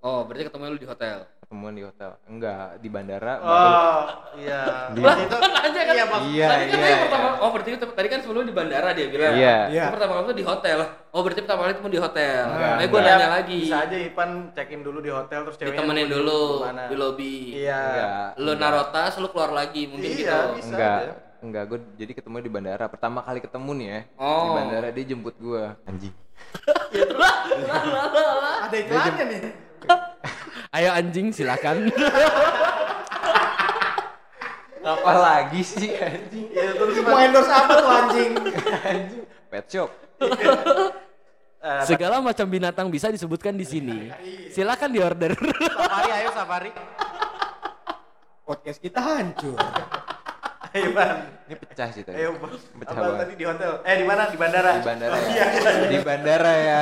Oh berarti ketemu lu di hotel. Ketemuan di hotel. Enggak, di bandara. baru- Oh, iya. Di- Pas itu aja kan? Iya, Pak. Iya, tadi kan iya. tadi pertama, oh berarti itu tadi kan sebelum di bandara dia bilang. Iya. Iya. Itu pertama kali tuh di hotel. Oh berarti pertama kali ketemu di hotel. Enggak, Nah, gue enggak. nanya lagi. Bisa aja Ipan check in dulu di hotel terus ceweknya Ditemenin dulu gimana. di lobby. Iya. Enggak. Lu naruh tas, lu keluar lagi mungkin Iya, gitu. bisa. Enggak. aja. Enggak, gue jadi ketemu di bandara. Pertama kali ketemu nih ya. Di Oh. bandara dia jemput gue. Anjing. ada iklannya nih Ayo anjing silakan. Apa lagi sih anjing? Iya, terus mau endorse apa tuh anjing anjing. Pet shop. eh, Segala macam binatang bisa disebutkan di sini. Silakan diorder. safari ayo safari. podcast kita hancur Ayo, Pan. Ini pecah sih tadi. Ayo, Pan. Pecah Apa banget. tadi di hotel? Eh, di mana? Di bandara. Di bandara Oh, ya. iya, iya. Di bandara ya.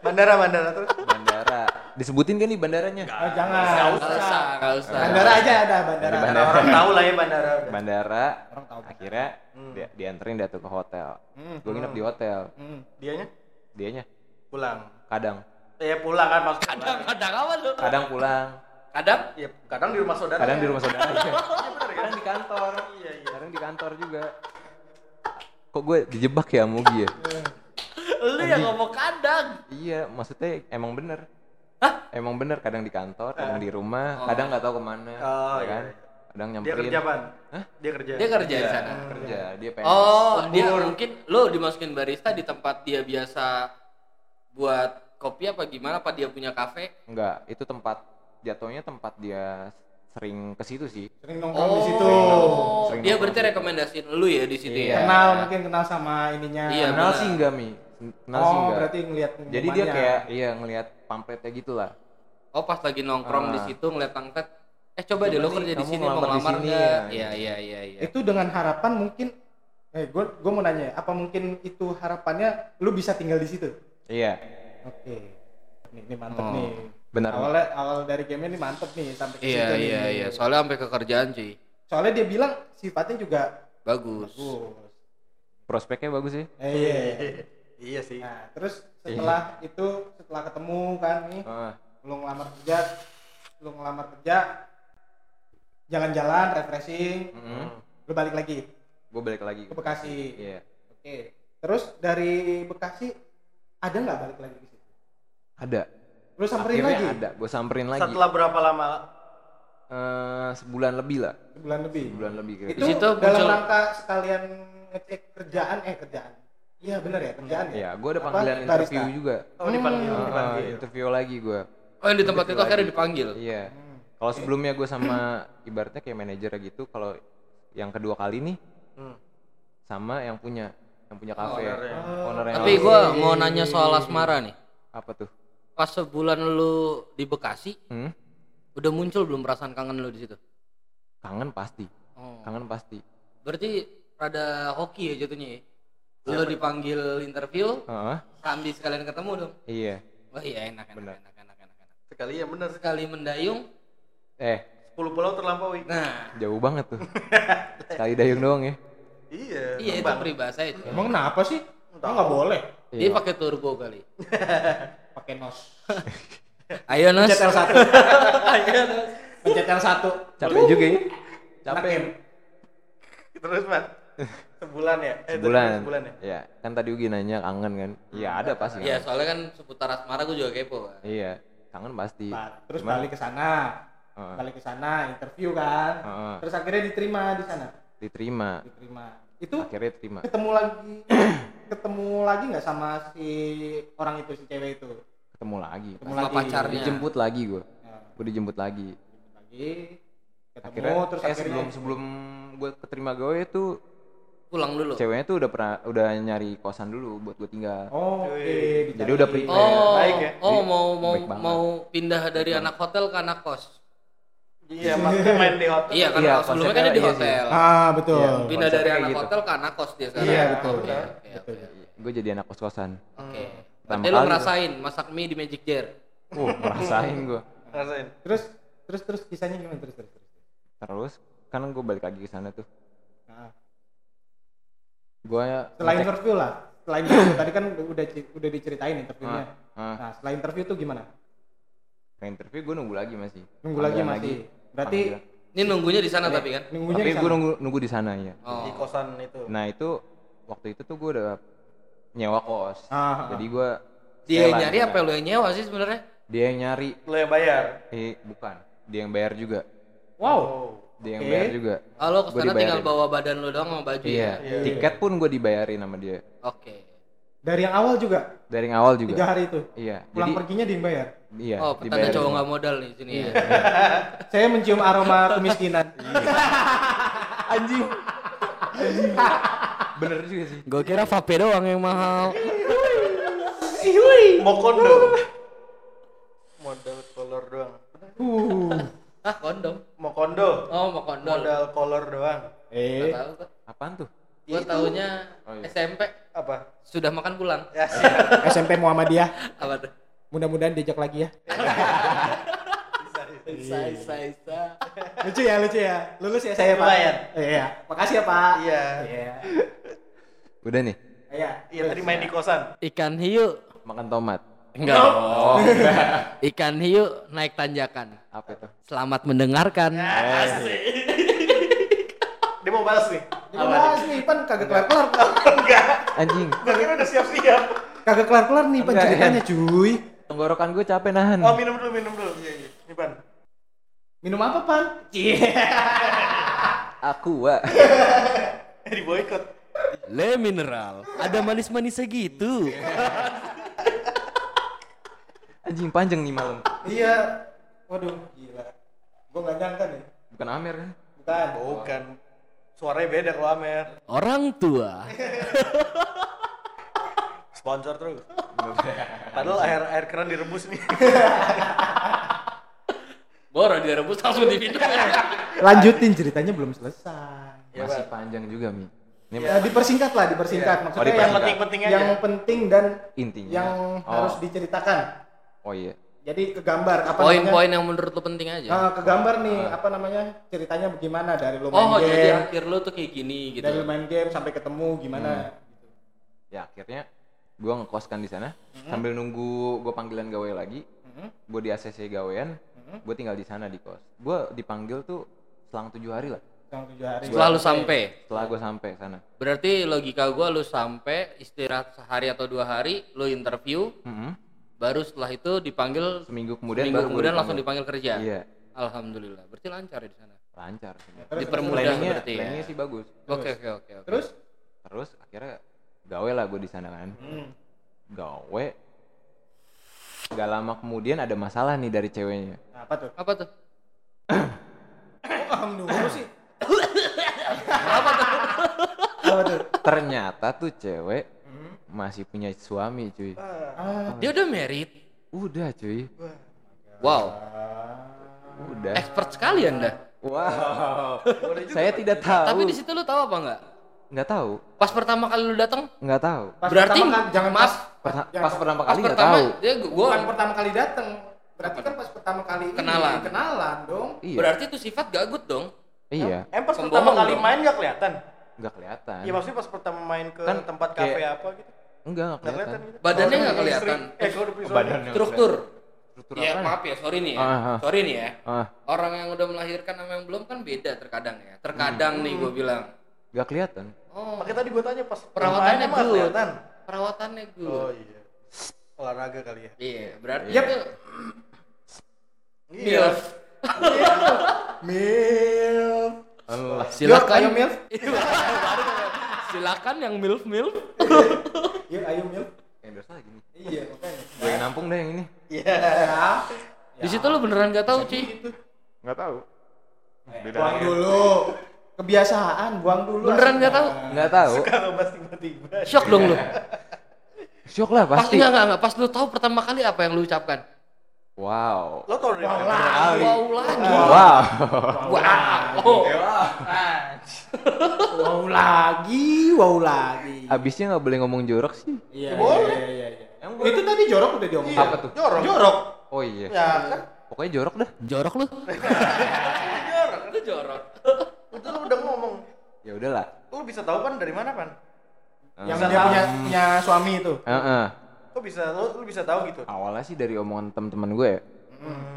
Bandara, bandara terus. Bandara. Disebutin kan nih bandaranya? oh, jangan Gak usah, gak usah. bandara aja ada bandara Di bandara. Orang tahu lah ya bandara. udah. Bandara. Orang tahu. Akhirnya dia, dianterin dia tuh ke hotel. Gue nginep di hotel. Hmm. Dianya Dianya pulang. kadang. Ya pulang kan maksudnya. Kadang kadang apa lu? Kadang pulang. Kadang Ya, kadang di rumah saudara. Kadang di ya. rumah saudara. Iya, kan? Kadang di kantor. Iya, iya. Kadang di kantor juga. Kok gue dijebak ya Mugi ya? lu yang ngomong kadang. Iya, maksudnya emang bener. Emang bener kadang di kantor, kadang di rumah, kadang nggak tahu ke mana, Oh, ya iya, kan? iya. Kadang Dia nyamperin. kerja, Pan. Hah? Dia kerja. Dia kerja di Iya, sana. kerja, dia pengen. Oh, dia mungkin lu dimasukin barista di tempat dia biasa buat kopi apa gimana? Apa dia punya kafe? Enggak, itu tempat jatuhnya tempat dia sering ke situ sih. sering nongkrong di situ Oh, Sering dia berarti rekomendasiin lu ya di situ Iya. ya. kenal mungkin kenal sama ininya Iya, Kenal sih enggak, Mi. Kenal sih oh enggak. berarti ngeliat Jadi dia kayak iya ngelihat pamfletnya gitu lah. Oh, pas lagi nongkrong Ah. di situ ngeliat angkat. Eh coba, deh nih, kerja di sini mau ngelamar enggak? ya. Iya, iya, iya, iya. itu dengan harapan mungkin eh gue gue mau nanya apa mungkin itu harapannya lu bisa tinggal di situ Iya. oke nih, ini mantep Oh. nih Benar. awalnya awal dari game ini mantep nih sampai ke Iya, nih. iya, iya. Soalnya sampai ke kerjaan cuy. soalnya dia bilang sifatnya juga Bagus. bagus Prospeknya bagus sih. eh, iya Iya sih. nah terus setelah itu setelah ketemu kan nih Heeh. lu ngelamar kerja lu ngelamar kerja jalan-jalan refreshing Heeh. lu balik lagi Gue balik lagi. ke Bekasi Iya. oke terus dari Bekasi ada nggak balik lagi ke situ Ada. lu samperin Akhirnya lagi ada. Gue samperin lagi. Setelah berapa lama? Eh, sebulan lebih lah. sebulan lebih Sebulan lebih kira itu situ dalam muncul- rangka sekalian ngecek kerjaan eh kerjaan iya benar ya kerjaan ya Iya, gue ada Apa? panggilan Barista. interview juga. Oh, dipanggil, Hmm. Dipanggil. interview lagi gue. Oh, yang di tempat itu akhirnya dipanggil. Iya. Hmm. Kalau sebelumnya gue sama ibaratnya kayak manajer gitu, kalau yang kedua kali nih Hmm. sama yang punya yang punya kafe. ownernya. Owner yang Tapi gua mau nanya soal asmara nih. apa tuh? Pas sebulan lu di Bekasi, Hmm? udah muncul belum perasaan kangen lu di situ? Kangen pasti. Oh. Kangen pasti. Berarti rada hoki ya jatuhnya ya? Lu dipanggil interview, Heeh. sambil sekalian ketemu dong. Iya. Wah iya enak, enak, Bener. enak, enak, enak, enak. Sekali ya bener. Sekali mendayung, Eh, 10 pulau terlampaui. nah jauh banget tuh. Sekali dayung doang ya. Iya. iya itu peribahasa itu. emang kenapa sih Emang nggak boleh Dia Iya. pakai turbo kali. pakai nos Ayo Nas. pencet L1 Ayo Nas. pencet L1 Capek juga ya. Capek. Capek. Terus, Pan. Sebulan ya? Eh, Sebulan. Sebulan ya? Iya, kan tadi Ugi nanya kangen kan. Iya, ada pasti. Iya soalnya kan seputar asmara gue juga kepo. Kan? Iya, kangen pasti. Nah, terus Cuman- balik ke sana Heeh. balik ke sana interview kan Heeh. terus akhirnya diterima di sana Diterima. diterima itu akhirnya terima ketemu lagi ketemu lagi nggak sama si orang itu si cewek itu ketemu lagi ketemu Sama lagi pacarnya. dijemput lagi gue Ya, gue dijemput lagi lagi ketemu akhirnya terus eh, akhirnya sebelum sebelum gue keterima gawe tuh Pulang dulu. ceweknya tuh udah pernah udah nyari kosan dulu buat gue tinggal oh, oke dicari. Jadi udah prepare. Oh, Baik ya? oh Jadi, mau mau mau pindah dari anak hotel ke anak kos. Iya, maksudnya main di hotel. Iya kan Iya, sebelumnya kan dia di iya hotel. ah betul Iya. Pindah konsepnya dari anak gitu. hotel ke anak kos dia sekarang. Iya, betul. Oke, Betul. oke, Betul. gue jadi anak kos kosan Oke. Pertama Berarti lu kali ngerasain masak mie di Magic Jar. uh ngerasain gue Rasain. terus terus terus kisahnya gimana terus terus, terus. terus kan gue balik lagi ke sana tuh gue setelah interview lah. Setelah interview tadi kan udah udah diceritain interviewnya. Ah, nah setelah interview tuh gimana? Ke interview gue nunggu lagi masih. Nunggu lagi masih. berarti. Ini nunggunya di sana tapi kan. nunggunya tapi di gue sana. nunggu nunggu di sana ya Oh. Di kosan itu. nah itu waktu itu tuh gue udah nyewa kos. Ah, jadi gue Dia yang nyari apa? lu yang nyewa sih sebenarnya? dia yang nyari. Lo yang bayar. eh bukan. Dia yang bayar juga. Wow. Oh. Dia yang bayar juga. Oh, lo ke sana tinggal bawa badan lu doang sama baju iya. ya? Iya. tiket pun gue dibayarin sama dia. Oke. dari yang awal juga? Dari yang awal tiga juga hari itu? Iya. Pulang jadi perginya dibayar iya Oh, petanda cowok nggak modal nih sini ya. saya mencium aroma kemiskinan. Anjing. Bener juga sih. Gue kira vape doang yang mahal. Mau kondo. Modal kolor doang. uh. Ah, kondom. Mau kondo. Oh, mau kondom. Modal kolor doang. eh tahu tuh. apaan tuh Gue taunya Oh, iya. SMP Apa? sudah makan pulang. Ya. SMP Muhammadiyah Apa tuh? mudah-mudahan diajak lagi ya Isa, isa, isa. lucu ya lucu ya lulus ya saya pak Lumayan. iya makasih ya pak Iya. iya udah nih iya Iya tadi main di kosan. Ikan hiu. makan tomat Enggak. Oh, Ikan hiu naik tanjakan. apa itu Selamat mendengarkan. Asik. Dia mau balas nih. Dia bahas nih pan kagak kelar kelar Enggak. anjing Gue kira udah siap-siap. kagak kelar kelar nih pan Enggak, ceritanya cuy tenggorokan gue capek nahan Oh minum dulu, minum dulu. Iya, iya. Nih Pan. minum apa pan aku wa Eh di boykot. Le mineral. Ada manis-manisnya gitu. Anjing panjang nih malam iya waduh gila gua nggak nyangka nih bukan Amer kan bukan Bukan. Suaranya beda kalau Amer. Orang tua. Sponsor terus. Padahal air air keran direbus nih. Boro direbus langsung diminum. lanjutin ceritanya belum selesai Ya, masih panjang juga mi ini ya dipersingkat lah dipersingkat Iya. maksudnya Oh, yang Yang penting-penting aja. yang penting dan intinya yang Oh. harus diceritakan oh iya. Jadi kegambar apa Poin-poin yang menurut lu penting aja. namanya Ah, kegambar nih apa namanya? Ceritanya bagaimana dari lu main Oh, jadi game? akhir lu tuh kayak gini gitu. dari lu main game sampai ketemu gimana? Ya akhirnya gue ngekoskan di sana. Sambil nunggu gue panggilan gawe lagi Mhm. gue di ACC gawean gue tinggal di sana di kos. Gue dipanggil tuh selang tujuh hari lah. Yang tujuh hari. Setelah lu sampai. setelah gue sampai sana. Berarti logika gua lu sampai istirahat sehari atau dua hari, lu interview, Mhm. Baru setelah itu dipanggil seminggu kemudian minggu baru gua kemudian langsung dipanggil. kerja. iya Alhamdulillah. Berarti lancar ya di sana. lancar. Terus, Dipermudah planningnya berarti ya. sih bagus Oke oke oke terus terus akhirnya gawe lah gue di sana kan hmm. gawe gak lama kemudian ada masalah nih dari ceweknya Nah, apa tuh apa tuh? dulu sih apa tuh apa tuh ternyata tuh cewek. Masih punya suami cuy ah Dia udah married. udah cuy Wow. udah Expert sekali Anda. wow saya tidak tahu Tapi di situ lu tahu apa enggak? nggak tahu Pas pertama kali lu datang, nggak tahu Pas Berarti pertama jangan Mas, pas pertama kali nggak pertama tahu dia gua bukan pertama kali datang berarti kan pas pertama kali ini Kenalan. kenalan dong iya berarti itu sifat gagut dong. iya Em pas Pembohong pertama kali dong. main gak kelihatan. nggak kelihatan Iya maksudnya pas pertama main ke Kan tempat kafe apa gitu. Enggak nggak Gak kelihatan kelihatan gitu. Badannya Kalau nggak udah punya kelihatan. Eh badannya Struktur. struktur Ya apaan? maaf ya, sorry nih ya. Ah, ah. Sorry nih ya. ah Orang yang udah melahirkan sama yang belum kan beda terkadang ya. Terkadang nih gue bilang. nggak kelihatan Oh, Makanya tadi gue tanya pas perawatannya mah kelihatan. Perawatannya good. Oh iya. Olahraga kali ya. Iya, berarti Yap. itu Iya. MILF. Milf Allah Yok, Silakan. ayo Milf Silakan yang milf milf. Yuk ayo Mil. Endorse lagi nih. Iya makanya. Gue yang nampung deh yang ini. Iya. Di situ lu beneran gak tahu, Ci. Nggak tahu. Buang dulu. Kebiasaan, buang dulu. Beneran nggak tahu? Nggak tahu. Kalau bahas tiba-tiba. Shock dong lu. Syok lah Pas pasti. enggak enggak enggak pas lu tahu pertama kali apa yang lu ucapkan? Wow. Lo tau dari Wow, mana? lah. Wow lagi. Wow. Wow. Oh. Wow lagi, wow lagi. Abisnya nggak boleh ngomong jorok sih. Iya, Boleh. iya, iya, iya. Itu tadi jorok udah diomongin. Apa tuh? Jorok. Jorok. Oh iya. Ya kan? Pokoknya jorok dah. Jorok lu. Jorok. Lu jorok. Itu lu udah ngomong. Ya udahlah. Lu bisa tahu kan dari mana kan? Yang dia punya punya suami itu. Heeh. Kok bisa lu, lu bisa tahu gitu? Awalnya sih dari omongan teman-teman gue ya.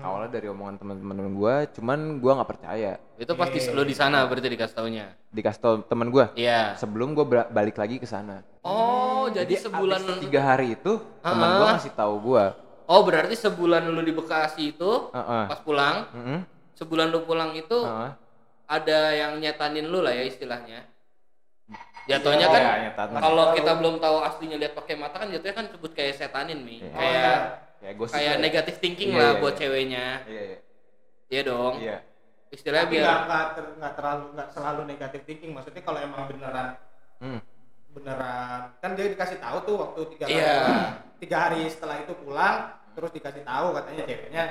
Awalnya dari omongan teman-teman gue, cuman gue nggak percaya. Itu pas di, lu di sana berarti dikasih taunya. Dikasih tau teman gue. Iya. Sebelum gue balik lagi ke sana. Oh, jadi sebulan Abis tiga hari itu teman gue ngasih tahu gue. Oh, berarti sebulan lu di Bekasi itu Heeh. pas pulang, Heeh. sebulan lu pulang itu Heeh. ada yang nyetanin lu lah ya istilahnya. Jatuhnya Iya, kan nyetanin. kalau kita belum tahu aslinya lihat pakai mata kan jatuhnya kan sebut kayak setanin nih. Iya. Kayak Kayak gosip kayak lah ya. negatif thinking Iya, lah iya, buat iya. ceweknya. Iya, iya. Iya dong. Iya. Istilahnya Tapi biar nggak ter- terlalu nggak selalu negatif thinking. Maksudnya kalau emang beneran Hmm. beneran kan dia dikasih tahu tuh waktu tiga hari Iya. tiga hari setelah itu pulang terus dikasih tahu katanya ceweknya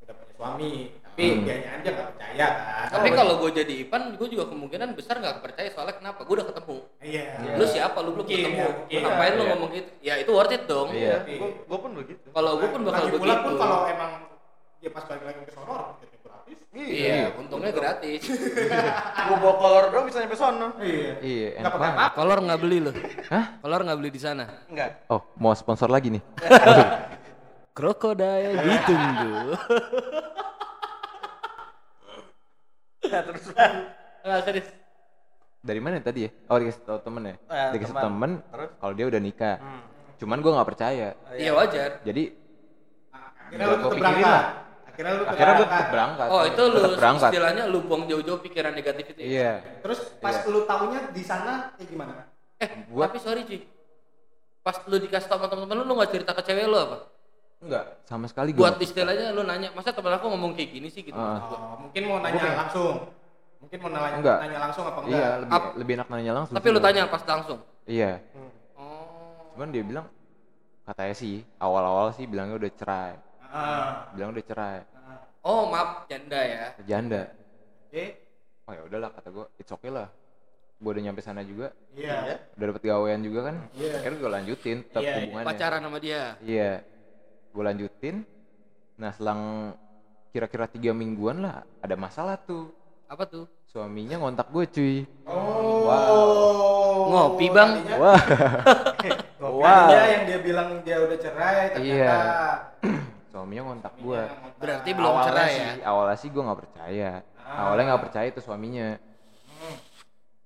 udah punya suami tapi Hmm. dianya aja nggak percaya kan Tapi kalau gue jadi Ipan, gue juga kemungkinan besar nggak percaya soalnya kenapa? Gue udah ketemu. iya Iya. Lu siapa? Lu belum ketemu. ya, Lu mungkin. ngapain lu Iya. ngomong gitu? Ya itu worth it dong. Iya. Tapi- Gua, gua pun begitu. Kalau gue pun bakal lagi pula begitu. pun kalau emang dia pas balik lagi ke sono orang tiketnya gratis Iya, untungnya gratis. Gua bawa kolor doang bisa nyampe sono. iya Iya, nggak enak pakai apa Kolor nggak beli lu. Hah? Kolor nggak beli di sana. Enggak. Oh, mau sponsor lagi nih. Krokodil ditunggu. Nah, terus Enggak serius. Dari mana tadi ya? Oh, dikasih tahu temen ya? Eh, dikasih teman. temen Terus? kalau dia udah nikah. Hmm. Cuman gue nggak percaya. Iya wajar. Jadi akhirnya lu pikirin berangkat lah. akhirnya lu akhirnya gue berangkat. tetap berangkat. Oh itu lu berangkat. istilahnya lu buang jauh-jauh pikiran negatif itu. ya? Iya. terus pas Iya. lu taunya di sana kayak gimana Eh, Gua- tapi sorry cuy. Pas lu dikasih tau sama teman-teman lu, lu nggak cerita ke cewek lu apa? Enggak, sama sekali gue. Buat istilahnya lu nanya, masa teman aku ngomong kayak gini sih gitu Ah. gua. Oh, mungkin mau nanya langsung mungkin mau nanya, Enggak. nanya langsung apa enggak Iya, lebih, Ap- lebih enak nanya langsung. Tapi lu gua. tanya pas langsung. Iya. Oh. Cuman dia bilang katanya sih awal-awal sih bilangnya udah cerai. Ah, Bilang udah cerai. Oh, maaf janda ya. Janda. oke Oh ya udahlah kata gue, it's okay lah. Gue udah nyampe sana juga, iya udah dapet gawean juga kan. Iya. Akhirnya gue lanjutin tetap Iya, iya. hubungannya. Pacaran sama dia. Iya. Gue lanjutin. Nah selang kira-kira tiga mingguan lah ada masalah tuh. Apa tuh? Suaminya ngontak gue cuy. oh Ngopi, Bang. Tadinya, Wah. tadinya yang dia bilang dia udah cerai ternyata Iya. Suaminya ngontak gue. Berarti belum cerai ya? sih, Awalnya sih gue nggak percaya. Ah. Awalnya nggak percaya itu suaminya.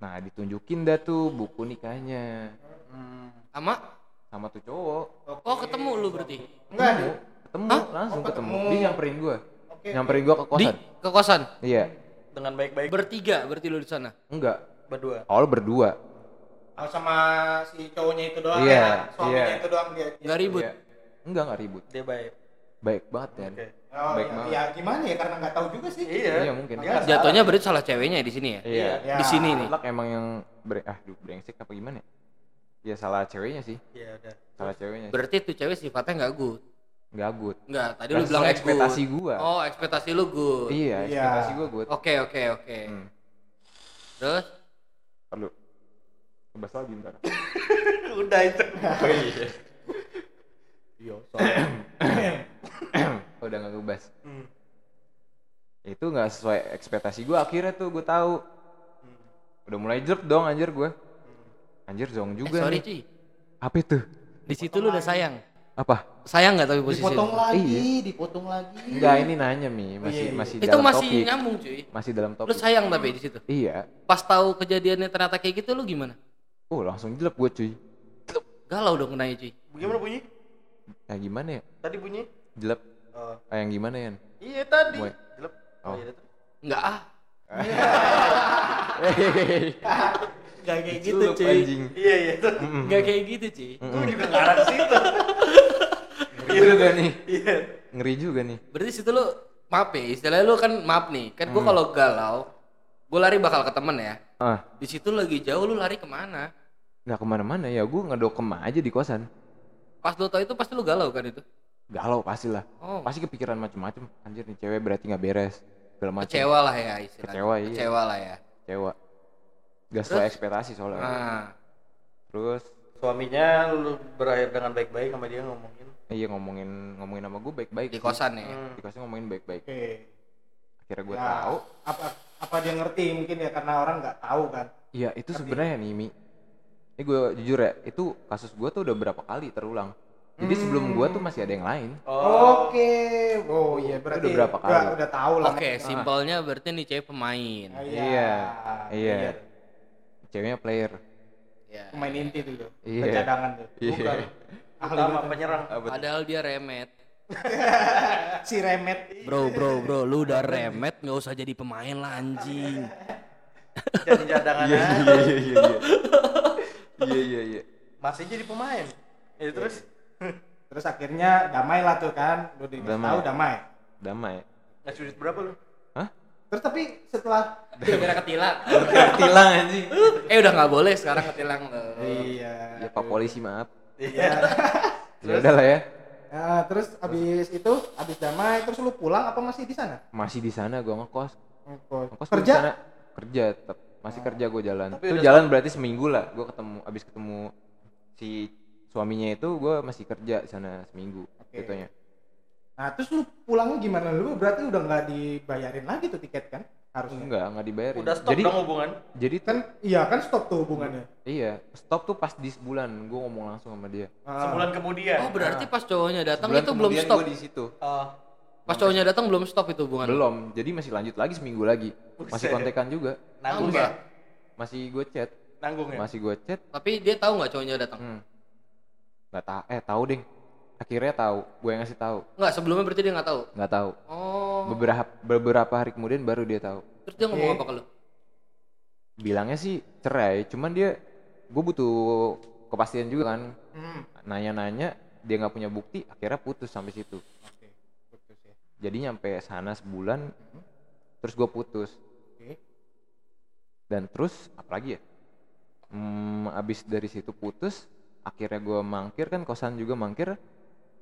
Nah ditunjukin dah tuh buku nikahnya Sama? Sama tuh cowok. Oh, ketemu lu berarti. enggak Ketemu, deh ketemu Hah? langsung Oh, ketemu. ketemu. Dia nyamperin gue, Oke, nyamperin gue ke Di kosan. ke kosan. Iya, Dengan baik-baik Bertiga berarti lu di sana. enggak. berdua. Awal berdua. Oh, sama si cowoknya itu doang Iya, ya suaminya iya. itu doang dia Nggak ribut. Iya. Enggak nggak ribut. Dia baik. Baik banget ya. Oke. oh, Baik ya, banget. ya gimana ya karena nggak tahu juga sih Iya. Iya mungkin. Iya. Jatuhnya berarti salah ceweknya di sini ya? Iya. Ya. Di sini nih. Lak emang yang bre ah duh, brengsek apa gimana ya? Ya salah ceweknya sih. Iya, udah. Salah ceweknya. Berarti tuh cewek sifatnya nggak good. Nggak good. Enggak, tadi Nggak lu bilang good. ekspektasi gua. Oh, ekspektasi lu good. Iya, Iya. ekspektasi gue good. Oke, oke, oke. Hmm. Terus Perlu. Kebas lagi ntar. udah itu. iya soalnya Oh, udah nggak ngebas. Hmm. Itu nggak sesuai ekspektasi gue. Akhirnya tuh gue tahu. Udah mulai jerk dong anjir gue. Anjir zong eh, juga sorry, nih. Ci. Apa itu? Di situ lu udah sayang. Apa? Sayang nggak tapi posisi dipotong lu? lagi Iya. dipotong lagi Enggak, ini nanya Mi, masih Iya, iya. masih Itu dalam masih topik. nyambung, cuy. Masih dalam Lu topik. sayang tapi di situ. Iya. Pas tahu kejadiannya ternyata kayak gitu lu gimana? Oh, langsung jelek gue cuy. Galau dong kenanya, cuy. Gimana bunyi? Ya gimana ya? Tadi bunyi? Jelek. Oh. Ah, yang gimana ya? Iya tadi. Jelek. Oh. Oh, iya. Enggak ah. Gak kayak gitu cuy. anjing. Iya iya. Gak kayak gitu cuy. Gue juga arah situ. Ngeri juga nih. Iya. Ngeri juga nih. Berarti situ lu maaf ya, istilahnya lu kan maaf nih. Kan gua kalau galau, gua lari bakal ke temen ya. Ah, Di situ lagi jauh lu lari ke mana? nggak ke mana-mana ya. Gue ngedokem aja di kosan. Pas lu tau itu pasti lu galau kan itu? Galau pasti lah. Oh, Pasti kepikiran macem-macem. Anjir nih cewek berarti nggak beres. Segala macem. kecewa lah ya istilahnya. Kecewa, iya. Kecewa lah ya. Kecewa. Gak sesuai ekspektasi soalnya. Nah, Terus Suaminya lu berakhir dengan baik-baik sama dia ngomongin. iya ngomongin ngomongin sama gue baik-baik. di kosan ya. Di kosan ngomongin baik-baik. Oke. Akhirnya gue Ya, tahu. Apa apa dia ngerti mungkin ya karena orang nggak tahu kan. Iya itu sebenarnya nih Mi. Ini gue jujur ya, itu kasus gue tuh udah berapa kali terulang. Jadi sebelum gue tuh masih ada yang lain. Oke. Oh iya berarti Udah berapa kali? Udah, udah tahu lah. Oke, simpelnya berarti nih cewek pemain. Ah, Iya, iya. Ceweknya player. Ya. Pemain inti tuh. tuh. Iya. Cadangan tuh. Iya. Ahli Utama penyerang. Padahal dia remet. Si Remet. Bro, bro, bro, lu udah remet nggak usah jadi pemain lah anjing. Jadi cadangan Iya aja. iya iya iya. Iya iya iya. Masih jadi pemain. Ya terus Terus akhirnya damai lah tuh kan. Udah dikasih Damai. tahu damai. Damai. ngasih duit berapa lu? Terus tapi setelah Kira ketilang. Tilang anjing. Eh udah nggak boleh sekarang ketilang lo. iya. Ya Pak Polisi maaf. Iya. Ya udah lah ya. Nah, terus abis itu abis damai terus lu pulang apa masih di sana? Masih di sana gue ngekos. Ngekos. Ngekos gua Kerja? sana. Kerja tetap. Masih kerja gue jalan. Tapi Itu jalan berarti seminggu lah. Gue ketemu abis ketemu si suaminya itu gue masih kerja di sana seminggu. Gitunya. Nah, terus lu pulangnya gimana? Lu berarti udah nggak dibayarin lagi tuh tiket kan? Harusnya. Enggak, enggak dibayarin. Udah stop jadi, dong hubungan. Jadi Kan iya kan stop tuh hubungannya. iya, stop tuh pas di sebulan. Gue ngomong langsung sama dia. Ah. Sebulan kemudian. Oh berarti pas cowoknya datang Sebulan itu belum stop. gua di situ. Oh. Pas cowoknya datang belum stop itu hubungan. Belum. Jadi masih lanjut lagi seminggu lagi. Masih Buset. kontekan juga. Nanggung Enggak. ya? Masih gue chat. Nanggung ya? Masih gue chat. Tapi dia tahu nggak cowoknya datang? Hmm. Gak tau. Eh tahu deh. Akhirnya tahu. Gue yang ngasih tahu. Nggak sebelumnya berarti dia nggak tahu. Nggak tahu. Oh. Beberapa beberapa hari kemudian baru dia tahu. Terus dia ngomong apa ke lu? Bilangnya sih cerai. Cuman dia, gue butuh kepastian juga kan. Hmm. Nanya-nanya, dia nggak punya bukti. Akhirnya putus sampai situ. Oke. Putus ya. Jadi nyampe sana sebulan, terus gue putus. Oke. Dan terus apalagi ya? Hmm, abis dari situ putus, akhirnya gue mangkir kan kosan juga mangkir.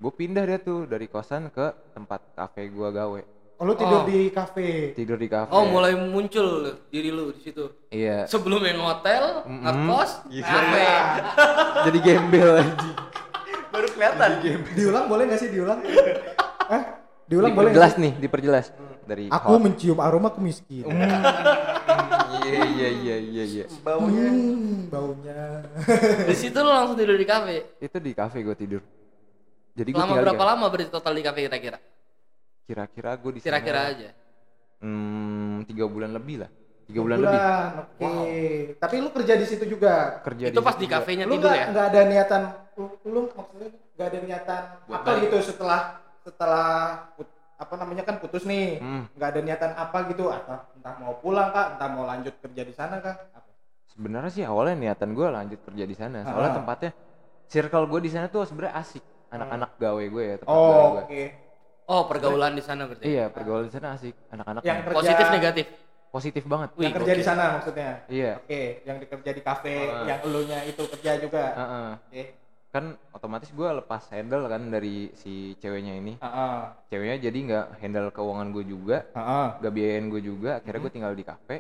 Gue pindah dia tuh dari kosan ke tempat kafe gue gawe. Oh, lu tidur Oh. di kafe. Tidur di kafe. Oh mulai muncul diri lu di situ. Iya. Sebelum yang hotel, Mm-mm. ngekos, Iya. kafe. Jadi gembel anjing. Baru kelihatan. Diulang boleh nggak sih diulang? Hah? Diulang boleh sih? nih, diperjelas. Dari Aku hot. mencium aroma kemiskinan. Iya iya iya iya iya. Baunya. Hmm, baunya. Di situ lu langsung tidur di kafe. Itu di kafe gue tidur. Jadi Selama berapa di lama berarti total di kafe kira-kira? Kira-kira gue di sana, Kira-kira aja. Hmm, tiga bulan lebih lah. Tiga Bulan, bulan, lebih. Oke. Tapi lu kerja di situ juga. Kerja Itu pas situ di kafenya tidur nggak ya? nggak ada niatan lu, lu maksudnya nggak ada niatan Buat apa gitu setelah setelah put- apa namanya kan putus nih Hmm. nggak ada niatan apa gitu atau entah mau pulang kak entah mau lanjut kerja di sana kak apa? Sebenarnya sih awalnya niatan gue lanjut kerja di sana. Soalnya Ah. tempatnya circle gue di sana tuh sebenarnya asik. Anak-anak gawe gue ya tempat gawe oh gue. oke Oh pergaulan di sana berarti. Iya, pergaulan di sana asik. Anak-anak Yang kerja- Positif negatif. positif banget. Wih, yang kerja di sana maksudnya Iya. oke yang dikerja di kafe Ah. yang elunya itu kerja juga Heeh. oke Kan otomatis gue lepas handle kan dari si ceweknya ini. Heeh. Ceweknya jadi nggak handle keuangan gue juga, Heeh. nggak biayain gue juga. Akhirnya Hmm. gue tinggal di kafe.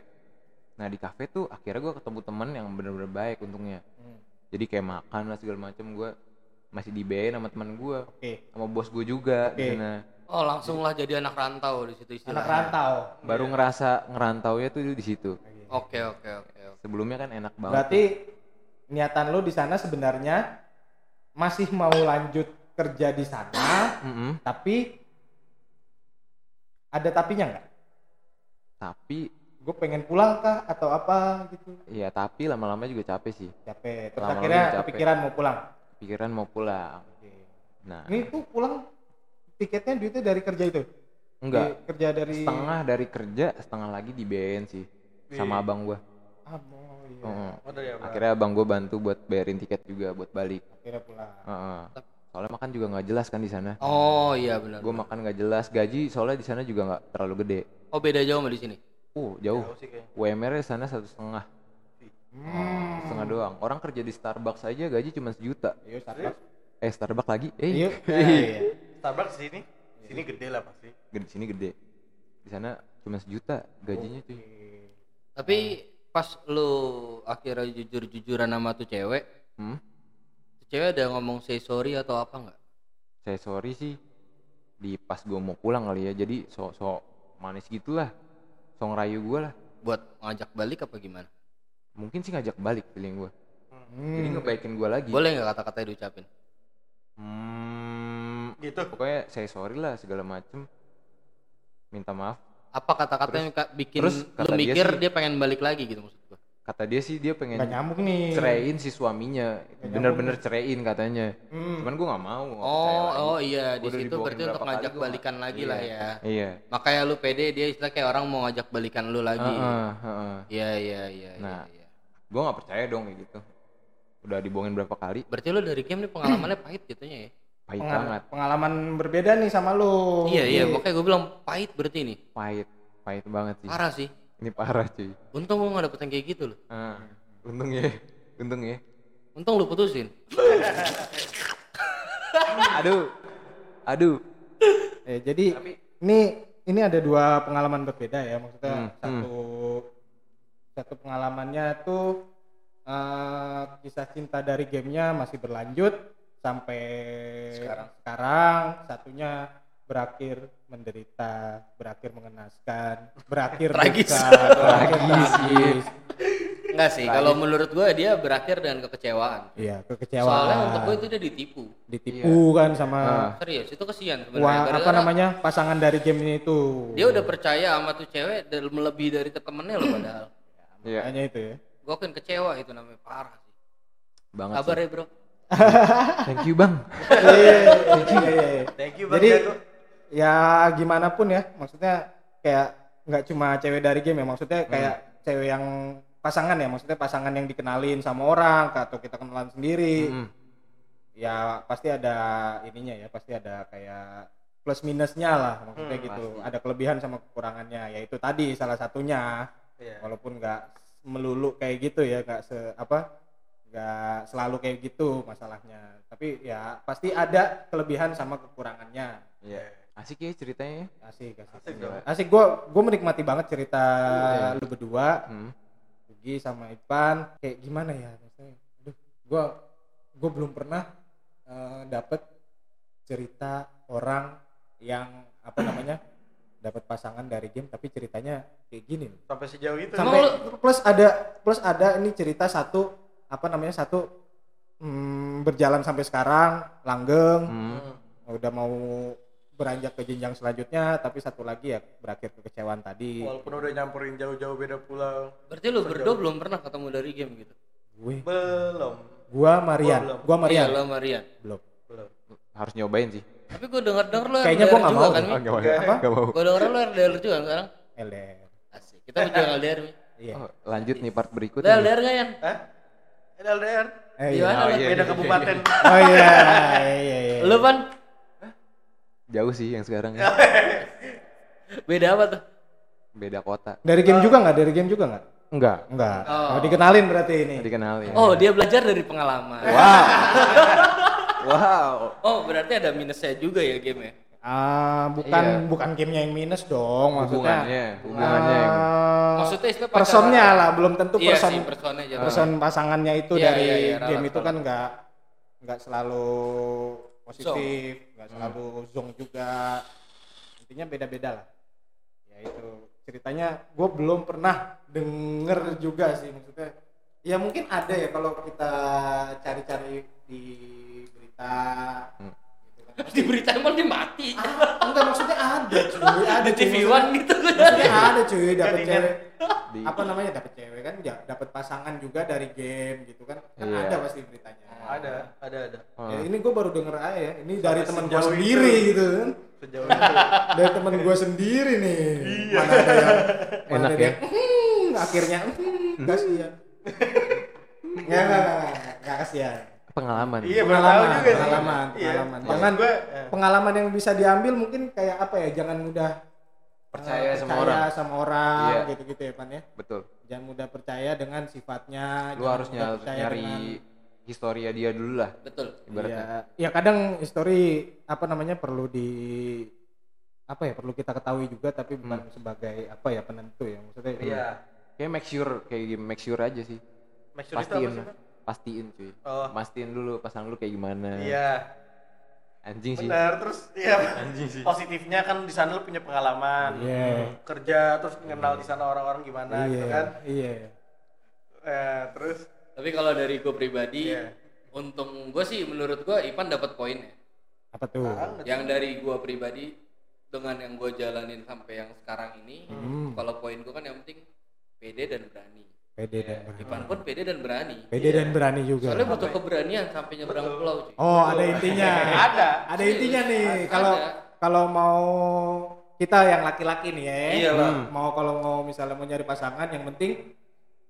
Nah di kafe tuh akhirnya gue ketemu temen yang bener-bener baik untungnya. Hmm. Jadi kayak makan lah segala macem gue masih dibiayain sama teman gue, oke sama bos gue juga di Oke. sana. Oh langsung lah jadi anak rantau di situ istilahnya. anak rantau Baru ngerasa ngerantau ya tuh di situ. Oke oke oke. oke. Sebelumnya kan enak banget. berarti niatan lu di sana sebenarnya masih mau lanjut kerja di sana Mm-mm. tapi ada tapinya nggak? Tapi Gue pengen pulang kah atau apa gitu? ya tapi lama-lama juga capek sih. Capek. Terus akhirnya capek. kepikiran mau pulang. Pikiran mau pulang. Oke. Nah, Ini tuh pulang tiketnya duitnya dari kerja itu? enggak Di- kerja dari setengah dari kerja, setengah lagi dibiayain sih sama abang gua. Ah, oh, iya. Heeh. Oh, dari abang. akhirnya abang gue bantu buat bayarin tiket juga buat balik Akhirnya pulang. Heeh. soalnya makan juga nggak jelas kan di sana Oh iya benar. gue makan nggak jelas gaji soalnya di sana juga nggak terlalu gede Oh beda jauh sama di sini. uh jauh Jauh sih kayaknya. UMR di sana satu setengah setengah doang orang kerja di Starbucks aja gaji cuma sejuta Iya, Starbucks. eh Starbucks lagi eh Iya. Iya. Starbucks sini, sini gede lah pasti. gede sini gede di sana cuma sejuta gajinya cuy Tapi pas lu akhirnya jujur-jujuran sama tuh cewek, hmm? tuh cewek ada ngomong say sorry atau apa nggak? saya sorry sih di pas gue mau pulang kali ya jadi sok sok manis gitulah sok ngerayu gue lah Buat ngajak balik apa gimana? Mungkin sih ngajak balik feeling gue Hmm. jadi ngebaikin gue lagi Boleh nggak kata-kata diucapin? hmm, Gitu. pokoknya saya sorry lah segala macem minta maaf Apa kata-kata yang bikin terus lu kata dia mikir sih- dia, pengen balik lagi gitu maksud gua? kata dia sih dia pengen nyambung nih. ceraiin si suaminya bener-bener ceraiin katanya Hmm. cuman gue nggak mau Oh, oh iya di Gua situ berarti untuk ngajak gua balikan nggak- lagi lah ya. iya Makanya lu pede dia istilah kayak orang mau ngajak balikan lu lagi. Heeh, heeh. Iya iya iya. Nah. iya, iya. Gue nggak percaya dong kayak gitu. Udah dibohongin berapa kali. Berarti lu dari game nih pengalamannya pahit jatuhnya ya? pahit Pengal- banget. pengalaman berbeda nih sama lu. Iya iya, makanya gue bilang pahit berarti ini. pahit. Pahit banget sih. Parah sih. ini parah cuy. Untung gue gak dapet yang kayak gitu loh. ah, untung ya. Untung ya. Untung lu putusin. aduh. Aduh. Eh, jadi ini ini ada dua pengalaman berbeda ya maksudnya. Hmm, satu satu pengalamannya tuh eh, kisah cinta dari gamenya masih berlanjut sampai Sekarang. sekarang satunya berakhir menderita berakhir mengenaskan berakhir Tragis. berakhir tragis Enggak sih, kalau menurut gue dia berakhir dengan kekecewaan. iya Soalnya kekecewaan untuk gue itu dia ditipu. ditipu kan sama Ah. Serius, itu kesian sebenarnya. apa namanya pasangan dari game ini tuh Dia udah percaya sama tuh cewek dan melebihi dari ke temennya loh padahal. Iya, makanya itu ya Gue kan kecewa itu namanya parah sih. banget Kabar sih. ya bro. Thank you bang. Iya, iya, iya. Thank you Bang Jadi Jago. ya gimana pun ya, maksudnya kayak nggak cuma cewek dari game ya, maksudnya kayak cewek yang pasangan ya, maksudnya pasangan yang dikenalin sama orang atau kita kenalan sendiri, Mm. ya pasti ada ininya ya, pasti ada kayak plus minusnya lah, maksudnya Hmm, gitu. Ada kelebihan sama kekurangannya, yaitu tadi salah satunya, Iya. walaupun nggak melulu kayak gitu ya, nggak se apa nggak selalu kayak gitu masalahnya tapi ya pasti ada kelebihan sama kekurangannya Iya. Asik ya ceritanya. ya. asik asik Asik asik gue gue menikmati banget cerita Iya. lu berdua Hmm. Ugi sama Ipan kayak gimana ya aduh gue gue belum pernah eh, dapet cerita orang yang apa namanya dapat pasangan dari game tapi ceritanya kayak gini. Sampai sejauh itu. sampai plus ada plus ada ini cerita satu apa namanya satu hmm, berjalan sampai sekarang langgeng Hmm. udah mau beranjak ke jenjang selanjutnya tapi satu lagi ya berakhir kekecewaan tadi Walaupun udah nyamperin jauh-jauh beda pulau. Berarti lu berdua belum pernah ketemu dari game gitu. gue Belum. gua Marian Gua belum. gua Marian Iya, lo Marian. belum Belum. Harus nyobain sih. Tapi gue denger denger lo Kayaknya nggak juga mau kan. Mi? nggak mau. Apa? Nggak mau. Gue denger lo LDR juga kan sekarang. LDR Asik. Kita juga LDR, Mi. iya Oh, lanjut nih part Udah berikutnya. nih. LDR gak ya? Hah? Ada LDR. eh, iya. Oh, iya. Beda kabupaten. oh iya iya iya Lu pan? Jauh sih yang sekarang. ya. Beda apa tuh? Beda kota. dari game juga nggak dari game juga nggak Enggak. enggak Oh. oh. dikenalin berarti ini Dikenalin. Oh, dia belajar dari pengalaman. Wow. wow. Oh, berarti ada minusnya juga ya game ya? ah bukan Iya. bukan gamenya yang minus dong maksudnya Hubungannya, hubungannya yang Ah, Maksudnya pacaran. personnya lah belum tentu Iya person sih, personnya aja. person pasangannya itu Iya, dari iya, iya, game ralat, itu kan ralat. nggak nggak selalu positif nggak selalu zong juga intinya beda-beda lah ya itu ceritanya gue belum pernah denger juga sih maksudnya ya mungkin ada ya kalau kita cari-cari di Hmm. gitu kan. Di berita emang dia mati. Ah, enggak maksudnya ada cuy ada Ada cuy, TV One gitu. maksudnya ada cuy dapat cewek Di- apa namanya dapat cewek kan ya dapat pasangan juga dari game gitu kan kan Iya. ada pasti beritanya Ada, ada, ada. Oh. Ya, ini gue baru denger aja ya ini dari teman gue sendiri itu. gitu kan Sejauh itu. dari teman gue sendiri nih Iya. mana ada yang mana Enak ada ya? yang, "Hmm," akhirnya hmm, kasihan Enggak, enggak, enggak, enggak kasihan. Pengalaman. Iya, tahu juga sih. pengalaman, Iya. pengalaman. Maksud Jangan gua, eh. pengalaman yang bisa diambil mungkin kayak apa ya? Jangan mudah Percaya eh, sama orang. sama orang, Iya. gitu-gitu ya, Pan ya. Betul. Jangan mudah percaya dengan sifatnya. Lu harus nyari, percaya dengan- historia dia dulu lah Betul. ibaratnya. Iya, ya kadang history apa namanya perlu di apa ya perlu kita ketahui juga tapi bukan sebagai apa ya penentu ya maksudnya Iya. Kayak make sure kayak make sure aja sih. Make sure itu apa Pastiin. sih? Pastiin cuy. Oh. Pastiin dulu pasangan lu kayak gimana. Iya. Anjing sih. Benar, terus iya. Anjing sih. Positifnya kan di sana lu punya pengalaman. Iya. Kerja terus kenal di sana orang-orang gimana gitu iya kan. iya Eh, terus Tapi kalau dari gue pribadi, Iya. untung gue sih menurut gue Ipan dapat poin ya. apa tuh. Yang dari gue pribadi dengan yang gue jalanin sampai yang sekarang ini, Hmm. kalau poin gue kan yang penting pede dan berani. Pede dan berani Ipan pun pede dan berani. pede dan berani juga Soalnya butuh keberanian sampai nyebrang pulau cuy. oh ada intinya ada. ada intinya nih kalau kalau mau kita yang laki-laki nih ya Iya lah. mau kalau mau misalnya mau nyari pasangan yang penting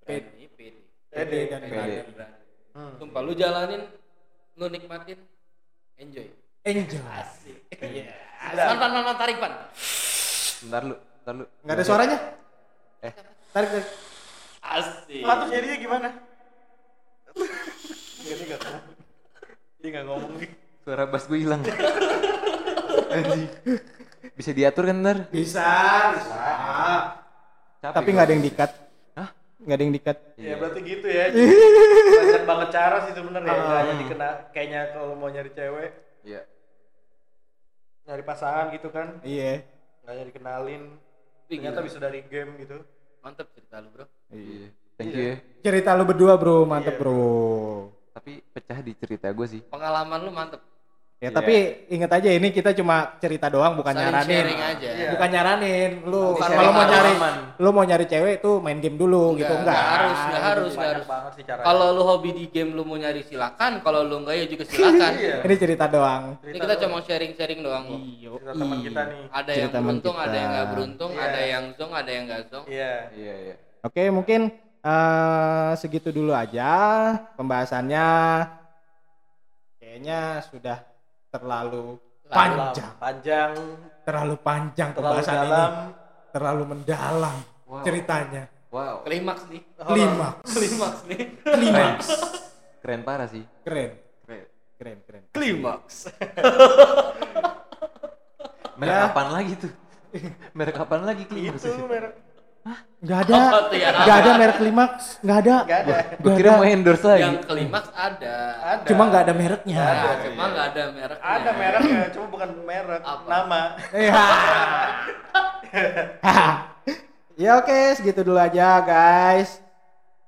Pede, pede. pede dan Pede. berani. Hmm. Sumpah lu jalanin, lu nikmatin, enjoy. enjoy Iya. Pan, pan, pan, tarik pan. Bentar lu, bentar lu. nggak ada suaranya Eh. tarik tarik Asik. Lah, terus jadinya gimana? Enggak dia enggak ngomong. Dia enggak ngomong nih. Suara bass gue hilang. Bisa diatur kan ntar? bisa bisa Capek tapi nggak ada yang dikat Hah? nggak ada yang dikat Ya berarti gitu ya. Banyak banget cara sih sebenarnya. Ah. Enggak hanya dikena kayaknya kalau mau nyari cewek, Iya. nyari pasangan gitu kan. iya Enggak hanya dikenalin. Tapi Ternyata bisa dari game gitu. Mantep cerita lu bro. Iya. Thank you ya. cerita lu berdua bro mantep Iya, bro Tapi pecah di cerita gue sih. Pengalaman lu mantep. Ya Iya. tapi inget aja ini kita cuma cerita doang bukan Saling nyaranin aja. Iya. bukan nyaranin lu Bukan kalau mau nyari lu mau nyari cewek tuh main game dulu gitu Enggak, enggak enggak harus, enggak harus, enggak Banyak harus. banget sih caranya. Kalau lu hobi di game lu mau nyari silakan, kalau lu enggak ya juga silakan. Iya. ini cerita doang Ini kita cuma sharing-sharing doang kok. cerita teman kita nih. Ada yang Cerita teman beruntung, ada kita. yang nggak beruntung, Iya. ada yang zong, ada yang nggak zong. Iya. Iya, iya. oke mungkin eh, segitu dulu aja pembahasannya kayaknya sudah terlalu panjang Panjang, terlalu panjang terlalu pembahasan dalam. ini terlalu mendalam Wow. ceritanya Wow. Klimaks nih. klimaks Klimaks nih. klimaks Keren parah sih. keren Keren. keren keren Klimaks. Merek Ya. apaan lagi tuh? Merek apaan lagi klimaks? Itu merek. Nggak ada tuh ya? nggak ada merek klimaks nggak ada Enggak ada. Gue kira ada. mau endorse lagi. Yang klimaks ada. Ada. cuma nggak ada mereknya Nah, cuma nggak ada mereknya. Ada mereknya, cuma bukan merek, Apa? nama. Iya. ya oke segitu dulu aja guys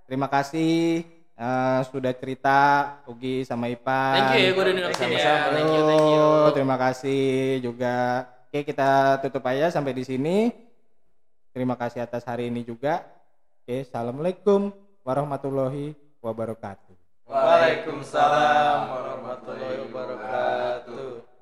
terima kasih eh, sudah cerita Ugi sama Ipan Thank you ya, gue udah diundang sini ya. Sama-sama. Thank you, thank you. Terima kasih juga oke kita tutup aja sampai di sini terima kasih atas hari ini juga oke assalamualaikum warahmatullahi wabarakatuh Waalaikumsalam warahmatullahi wabarakatuh.